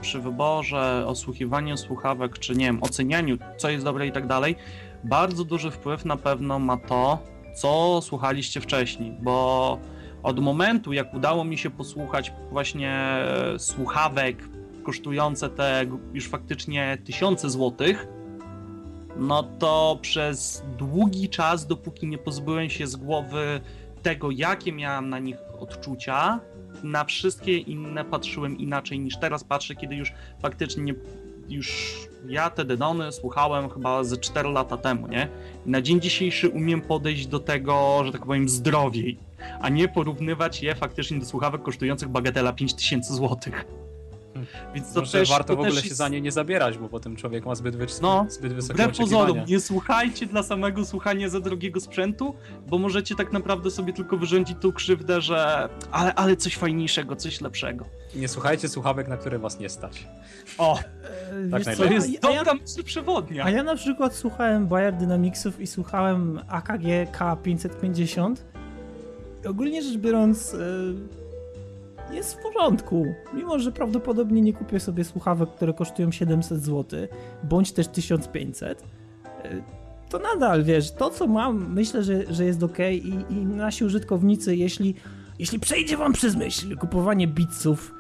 [SPEAKER 3] przy wyborze, osłuchiwaniu słuchawek, czy nie wiem, ocenianiu, co jest dobre i tak dalej, bardzo duży wpływ na pewno ma to, co słuchaliście wcześniej, bo od momentu, jak udało mi się posłuchać właśnie słuchawek kosztujące te już faktycznie tysiące złotych, no to przez długi czas, dopóki nie pozbyłem się z głowy tego, jakie miałem na nich odczucia, na wszystkie inne patrzyłem inaczej niż teraz patrzę, kiedy już faktycznie nie, już ja te Dedony słuchałem chyba ze 4 lata temu, nie? I na dzień dzisiejszy umiem podejść do tego, że tak powiem, zdrowiej, a nie porównywać je faktycznie do słuchawek kosztujących bagatela 5000 złotych.
[SPEAKER 2] Więc to Może też, warto to w ogóle jest... się za nie nie zabierać, bo potem człowiek ma zbyt, wys...
[SPEAKER 3] no,
[SPEAKER 2] zbyt wysokie
[SPEAKER 3] wbrew pozorom, nie słuchajcie dla samego słuchania za drogiego sprzętu, bo możecie tak naprawdę sobie tylko wyrządzić tą krzywdę, że ale, ale coś fajniejszego, coś lepszego.
[SPEAKER 2] Nie słuchajcie słuchawek, na które was nie stać.
[SPEAKER 3] O! tak to jest dobra ja, przewodnia.
[SPEAKER 1] A ja na przykład słuchałem Bayer Dynamicsów i słuchałem AKG K550 ogólnie rzecz biorąc jest w porządku. Mimo, że prawdopodobnie nie kupię sobie słuchawek, które kosztują 700 zł, bądź też 1500, e, to nadal, wiesz, to co mam, myślę, że, że jest ok i, i nasi użytkownicy, jeśli, jeśli przejdzie wam przez myśl kupowanie bitsów,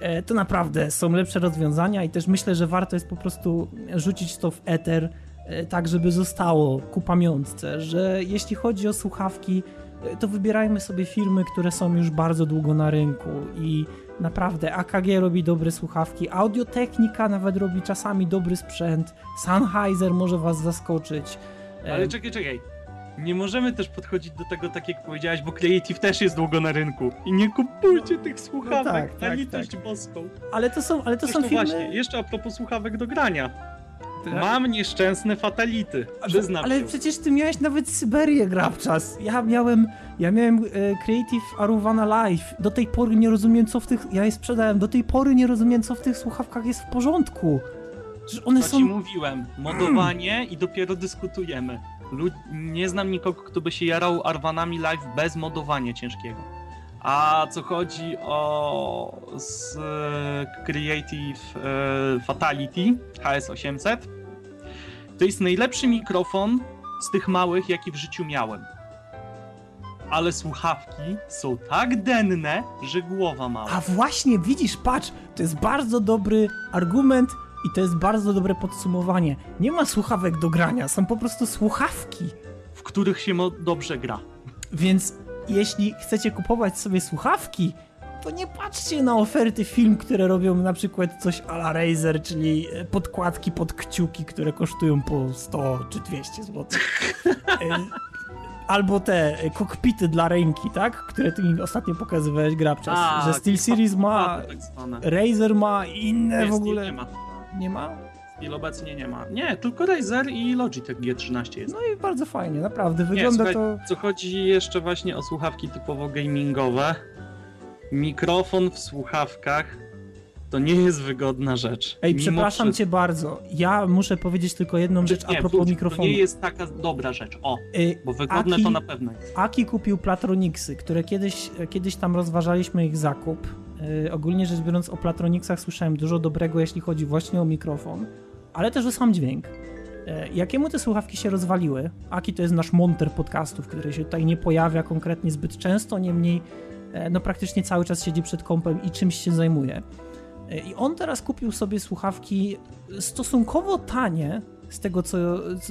[SPEAKER 1] e, to naprawdę są lepsze rozwiązania i też myślę, że warto jest po prostu rzucić to w ether, e, tak żeby zostało ku pamiątce, że jeśli chodzi o słuchawki, to wybierajmy sobie firmy, które są już bardzo długo na rynku i naprawdę AKG robi dobre słuchawki, Audiotechnika nawet robi czasami dobry sprzęt, Sennheiser może was zaskoczyć.
[SPEAKER 3] Ale czekaj, czekaj. Nie możemy też podchodzić do tego tak jak powiedziałeś, bo Creative też jest długo na rynku. I nie kupujcie tych słuchawek, no tak, tak, na litość tak. boską.
[SPEAKER 1] Ale to są, ale to są firmy...
[SPEAKER 3] właśnie, jeszcze a propos słuchawek do grania. Tak? Mam nieszczęsne fatality, przyznam
[SPEAKER 1] Ale
[SPEAKER 3] się.
[SPEAKER 1] przecież ty miałeś nawet Syberię czas. Ja miałem, ja miałem e, Creative Aruvana Live. Do tej pory nie rozumiem co w tych, ja je sprzedałem, do tej pory nie rozumiem co w tych słuchawkach jest w porządku.
[SPEAKER 3] Że one to są... ci mówiłem, modowanie [clears throat] i dopiero dyskutujemy. Lud... Nie znam nikogo, kto by się jarał Arwanami Live bez modowania ciężkiego. A co chodzi o z Creative e, Fatality HS800, to jest najlepszy mikrofon z tych małych, jaki w życiu miałem. Ale słuchawki są tak denne, że głowa mała.
[SPEAKER 1] A właśnie, widzisz, patrz, to jest bardzo dobry argument i to jest bardzo dobre podsumowanie. Nie ma słuchawek do grania, są po prostu słuchawki.
[SPEAKER 3] W których się dobrze gra.
[SPEAKER 1] Więc jeśli chcecie kupować sobie słuchawki, to nie patrzcie na oferty film, które robią na przykład coś a la Razer, czyli podkładki pod kciuki, które kosztują po 100 czy 200 zł. E, albo te kokpity dla ręki, tak? Które ty mi ostatnio pokazywałeś, Grabczas. A, że SteelSeries ma, tak Razer ma inne w ogóle...
[SPEAKER 3] Nie ma.
[SPEAKER 1] Nie ma?
[SPEAKER 3] Steel obecnie nie ma. Nie, tylko Razer i Logitech G13 jest.
[SPEAKER 1] No i bardzo fajnie, naprawdę. Wygląda
[SPEAKER 3] nie,
[SPEAKER 1] słuchaj,
[SPEAKER 3] to... Co chodzi jeszcze właśnie o słuchawki typowo gamingowe, mikrofon w słuchawkach to nie jest wygodna rzecz.
[SPEAKER 1] Ej, przepraszam cię bardzo. Ja muszę powiedzieć tylko jedną rzecz nie, a propos mikrofonu.
[SPEAKER 3] To nie jest taka dobra rzecz. O, y, bo wygodne Aki, to na pewno jest.
[SPEAKER 1] Aki kupił Platronixy, które kiedyś, kiedyś tam rozważaliśmy ich zakup. Yy, ogólnie rzecz biorąc o Platronixach słyszałem dużo dobrego, jeśli chodzi właśnie o mikrofon, ale też o sam dźwięk. Yy, jakiemu te słuchawki się rozwaliły? Aki to jest nasz monter podcastów, który się tutaj nie pojawia konkretnie zbyt często, niemniej yy, no praktycznie cały czas siedzi przed kompem i czymś się zajmuje. I on teraz kupił sobie słuchawki stosunkowo tanie, z tego co,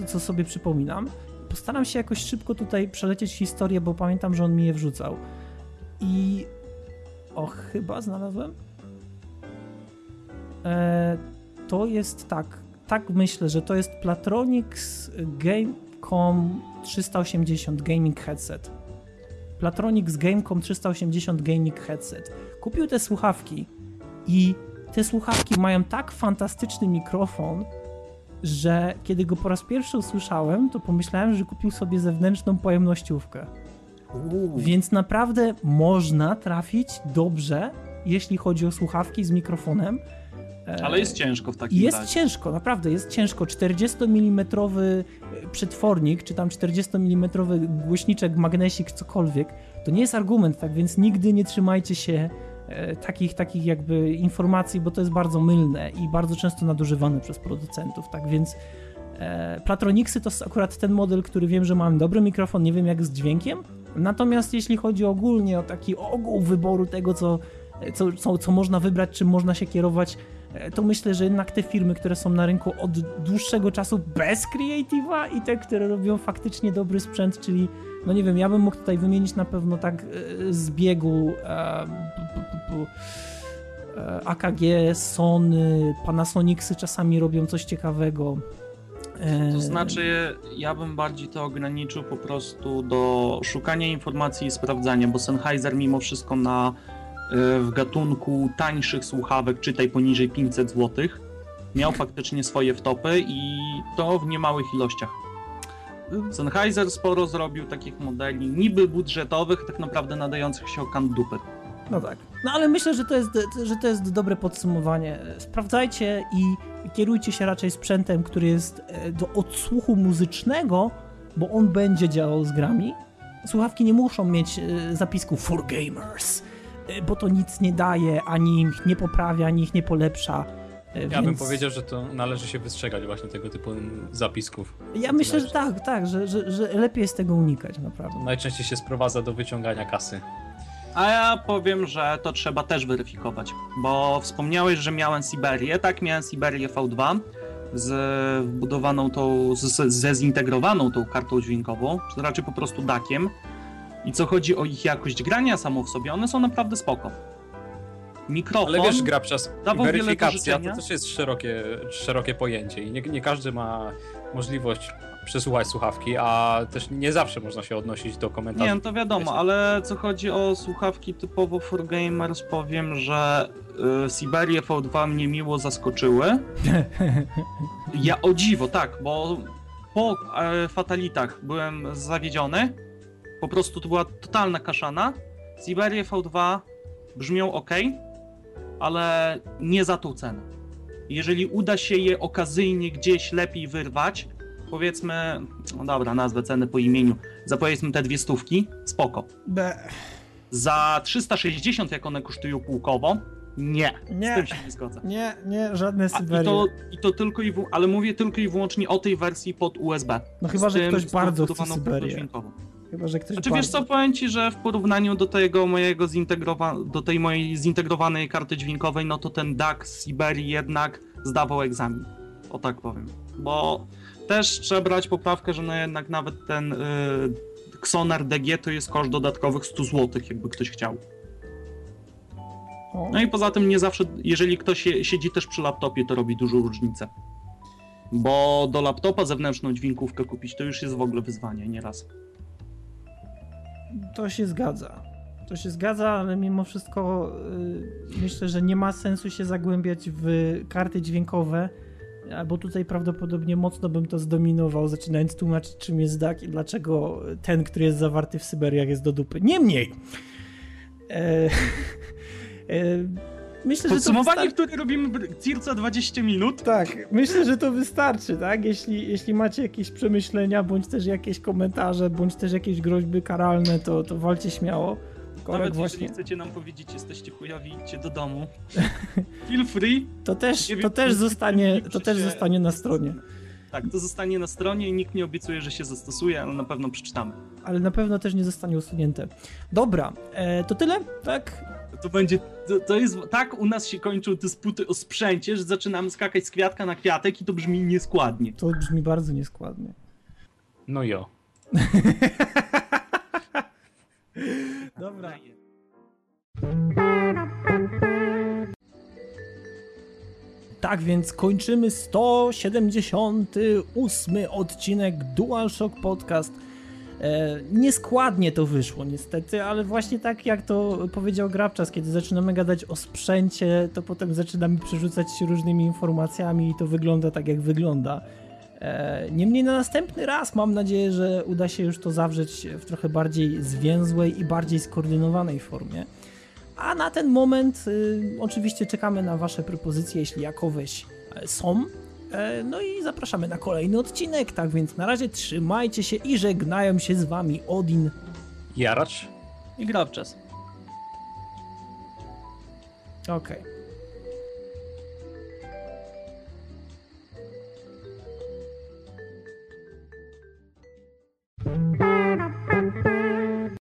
[SPEAKER 1] co sobie przypominam. Postaram się jakoś szybko tutaj przelecieć historię, bo pamiętam, że on mi je wrzucał. I. O, chyba znalazłem. E, to jest tak. Tak myślę, że to jest Platronix Gamecom 380 Gaming Headset. Platronix Gamecom 380 Gaming Headset. Kupił te słuchawki i te słuchawki mają tak fantastyczny mikrofon, że kiedy go po raz pierwszy usłyszałem, to pomyślałem, że kupił sobie zewnętrzną pojemnościówkę. Uuu. Więc naprawdę można trafić dobrze, jeśli chodzi o słuchawki z mikrofonem.
[SPEAKER 3] E, Ale jest ciężko w takim
[SPEAKER 1] Jest razie. ciężko, naprawdę jest ciężko. 40 mm przetwornik, czy tam 40 mm głośniczek, magnesik, cokolwiek, to nie jest argument, tak więc nigdy nie trzymajcie się e, takich, takich jakby informacji, bo to jest bardzo mylne i bardzo często nadużywane przez producentów, tak więc e, Platronixy to jest akurat ten model, który wiem, że mam dobry mikrofon, nie wiem jak z dźwiękiem, natomiast jeśli chodzi ogólnie o taki ogół wyboru tego, co, co, co, co można wybrać, czym można się kierować, E, to myślę, że jednak te firmy, które są na rynku od dłuższego czasu bez Creative'a i te, które robią faktycznie dobry sprzęt, czyli no nie wiem, ja bym mógł tutaj wymienić na pewno tak e, z biegu e, AKG, Sony, Panasonicsy czasami robią coś ciekawego.
[SPEAKER 3] To znaczy, ja bym bardziej to ograniczył po prostu do szukania informacji i sprawdzania, bo Sennheiser mimo wszystko na w gatunku tańszych słuchawek, czytaj poniżej 500 zł, miał faktycznie swoje wtopy i to w niemałych ilościach. Sennheiser sporo zrobił takich modeli niby budżetowych, tak naprawdę nadających się o kant dupy.
[SPEAKER 1] No tak. No ale myślę, że to, jest, że to jest dobre podsumowanie. Sprawdzajcie i kierujcie się raczej sprzętem, który jest e, do odsłuchu muzycznego, bo on będzie działał z grami. Słuchawki nie muszą mieć e, zapisku for gamers Y, bo to nic nie daje, ani ich nie poprawia, ani ich nie polepsza.
[SPEAKER 2] Y, ja więc... bym powiedział, że to należy się wystrzegać właśnie tego typu zapisków.
[SPEAKER 1] Ja myślę, że tak, tak, że, że, że lepiej jest tego unikać, naprawdę.
[SPEAKER 2] Najczęściej się sprowadza do wyciągania kasy.
[SPEAKER 3] A ja powiem, że to trzeba też weryfikować, bo wspomniałeś, że miałem Siberię. Tak, miałem Siberię V2 z wbudowaną tą, z, ze zintegrowaną tą kartą dźwiękową, czy raczej po prostu dakiem. I co chodzi o ich jakość grania samo w sobie, one są naprawdę spoko.
[SPEAKER 2] Mikrofon. Ale wiesz, gra przez weryfikacja to też jest szerokie, szerokie pojęcie i nie, nie każdy ma możliwość przesłuchać słuchawki, a też nie zawsze można się odnosić do komentarzy.
[SPEAKER 3] Nie, no to wiadomo, ale co chodzi o słuchawki typowo for gamers, powiem, że y, Siberia V2 mnie miło zaskoczyły. [laughs] Ja o dziwo, tak, bo po y, fatalitach byłem zawiedziony, po prostu to była totalna kaszana. Siberia V2 brzmią ok, ale nie za tą cenę. Jeżeli uda się je okazyjnie gdzieś lepiej wyrwać, powiedzmy, no dobra, nazwę ceny po imieniu, za powiedzmy te dwie stówki, spoko. Be. Za 360, jak one kosztują półkowo, nie, nie, z tym się nie zgodzę.
[SPEAKER 1] Nie, nie, żadne Syberie.
[SPEAKER 3] I to, i to tylko i w, ale mówię tylko i wyłącznie o tej wersji pod USB.
[SPEAKER 1] No chyba, że ktoś bardzo chce Syberię. Chyba, że ktoś
[SPEAKER 3] znaczy, bardzo... wiesz co, powiem ci, że w porównaniu do tego mojego zintegrowa- do tej mojej zintegrowanej karty dźwiękowej, no to ten DAC z Siberii jednak zdawał egzamin. O tak powiem. Bo też trzeba brać poprawkę, że no jednak nawet ten yy, Xonar DG to jest koszt dodatkowych 100 zł, jakby ktoś chciał. No i poza tym nie zawsze, jeżeli ktoś siedzi też przy laptopie, to robi dużą różnicę. Bo do laptopa zewnętrzną dźwiękówkę kupić to już jest w ogóle wyzwanie, nieraz.
[SPEAKER 1] To się zgadza. To się zgadza, ale mimo wszystko yy, myślę, że nie ma sensu się zagłębiać w karty dźwiękowe, bo tutaj prawdopodobnie mocno bym to zdominował, zaczynając tłumaczyć, czym jest DAC i dlaczego ten, który jest zawarty w Syberiach, jest do dupy. Niemniej. E, [laughs] e,
[SPEAKER 3] Myślę, Podsumowanie, że które robimy circa 20 minut.
[SPEAKER 1] Tak, myślę, że to wystarczy, tak? Jeśli, jeśli macie jakieś przemyślenia, bądź też jakieś komentarze, bądź też jakieś groźby karalne, to, to walcie śmiało.
[SPEAKER 3] Korek Nawet właśnie... jeżeli chcecie nam powiedzieć, jesteście chujowi, idźcie do domu. [laughs] Feel free.
[SPEAKER 1] To też, to też, zostanie, to też zostanie na stronie.
[SPEAKER 3] Tak, to zostanie na stronie i nikt nie obiecuje, że się zastosuje, ale na pewno przeczytamy.
[SPEAKER 1] Ale na pewno też nie zostanie usunięte. Dobra, e, to tyle, tak?
[SPEAKER 3] To będzie, to, to, jest, tak u nas się kończą dysputy o sprzęcie, że zaczynamy skakać z kwiatka na kwiatek i to brzmi nieskładnie.
[SPEAKER 1] To brzmi bardzo nieskładnie.
[SPEAKER 2] No jo. [laughs]
[SPEAKER 1] Dobra. Tak więc kończymy 178 odcinek DualShock Podcast. E, nieskładnie to wyszło niestety, ale właśnie tak jak to powiedział Grabczas, kiedy zaczynamy gadać o sprzęcie, to potem zaczynamy przerzucać się różnymi informacjami i to wygląda tak jak wygląda. E, niemniej na następny raz mam nadzieję, że uda się już to zawrzeć w trochę bardziej zwięzłej i bardziej skoordynowanej formie. A na ten moment y, oczywiście czekamy na Wasze propozycje, jeśli jakoweś e, są. E, no i zapraszamy na kolejny odcinek, tak więc na razie trzymajcie się i żegnają się z Wami Odin.
[SPEAKER 2] Jaracz.
[SPEAKER 3] I gra w czas.
[SPEAKER 1] Okej. Okay.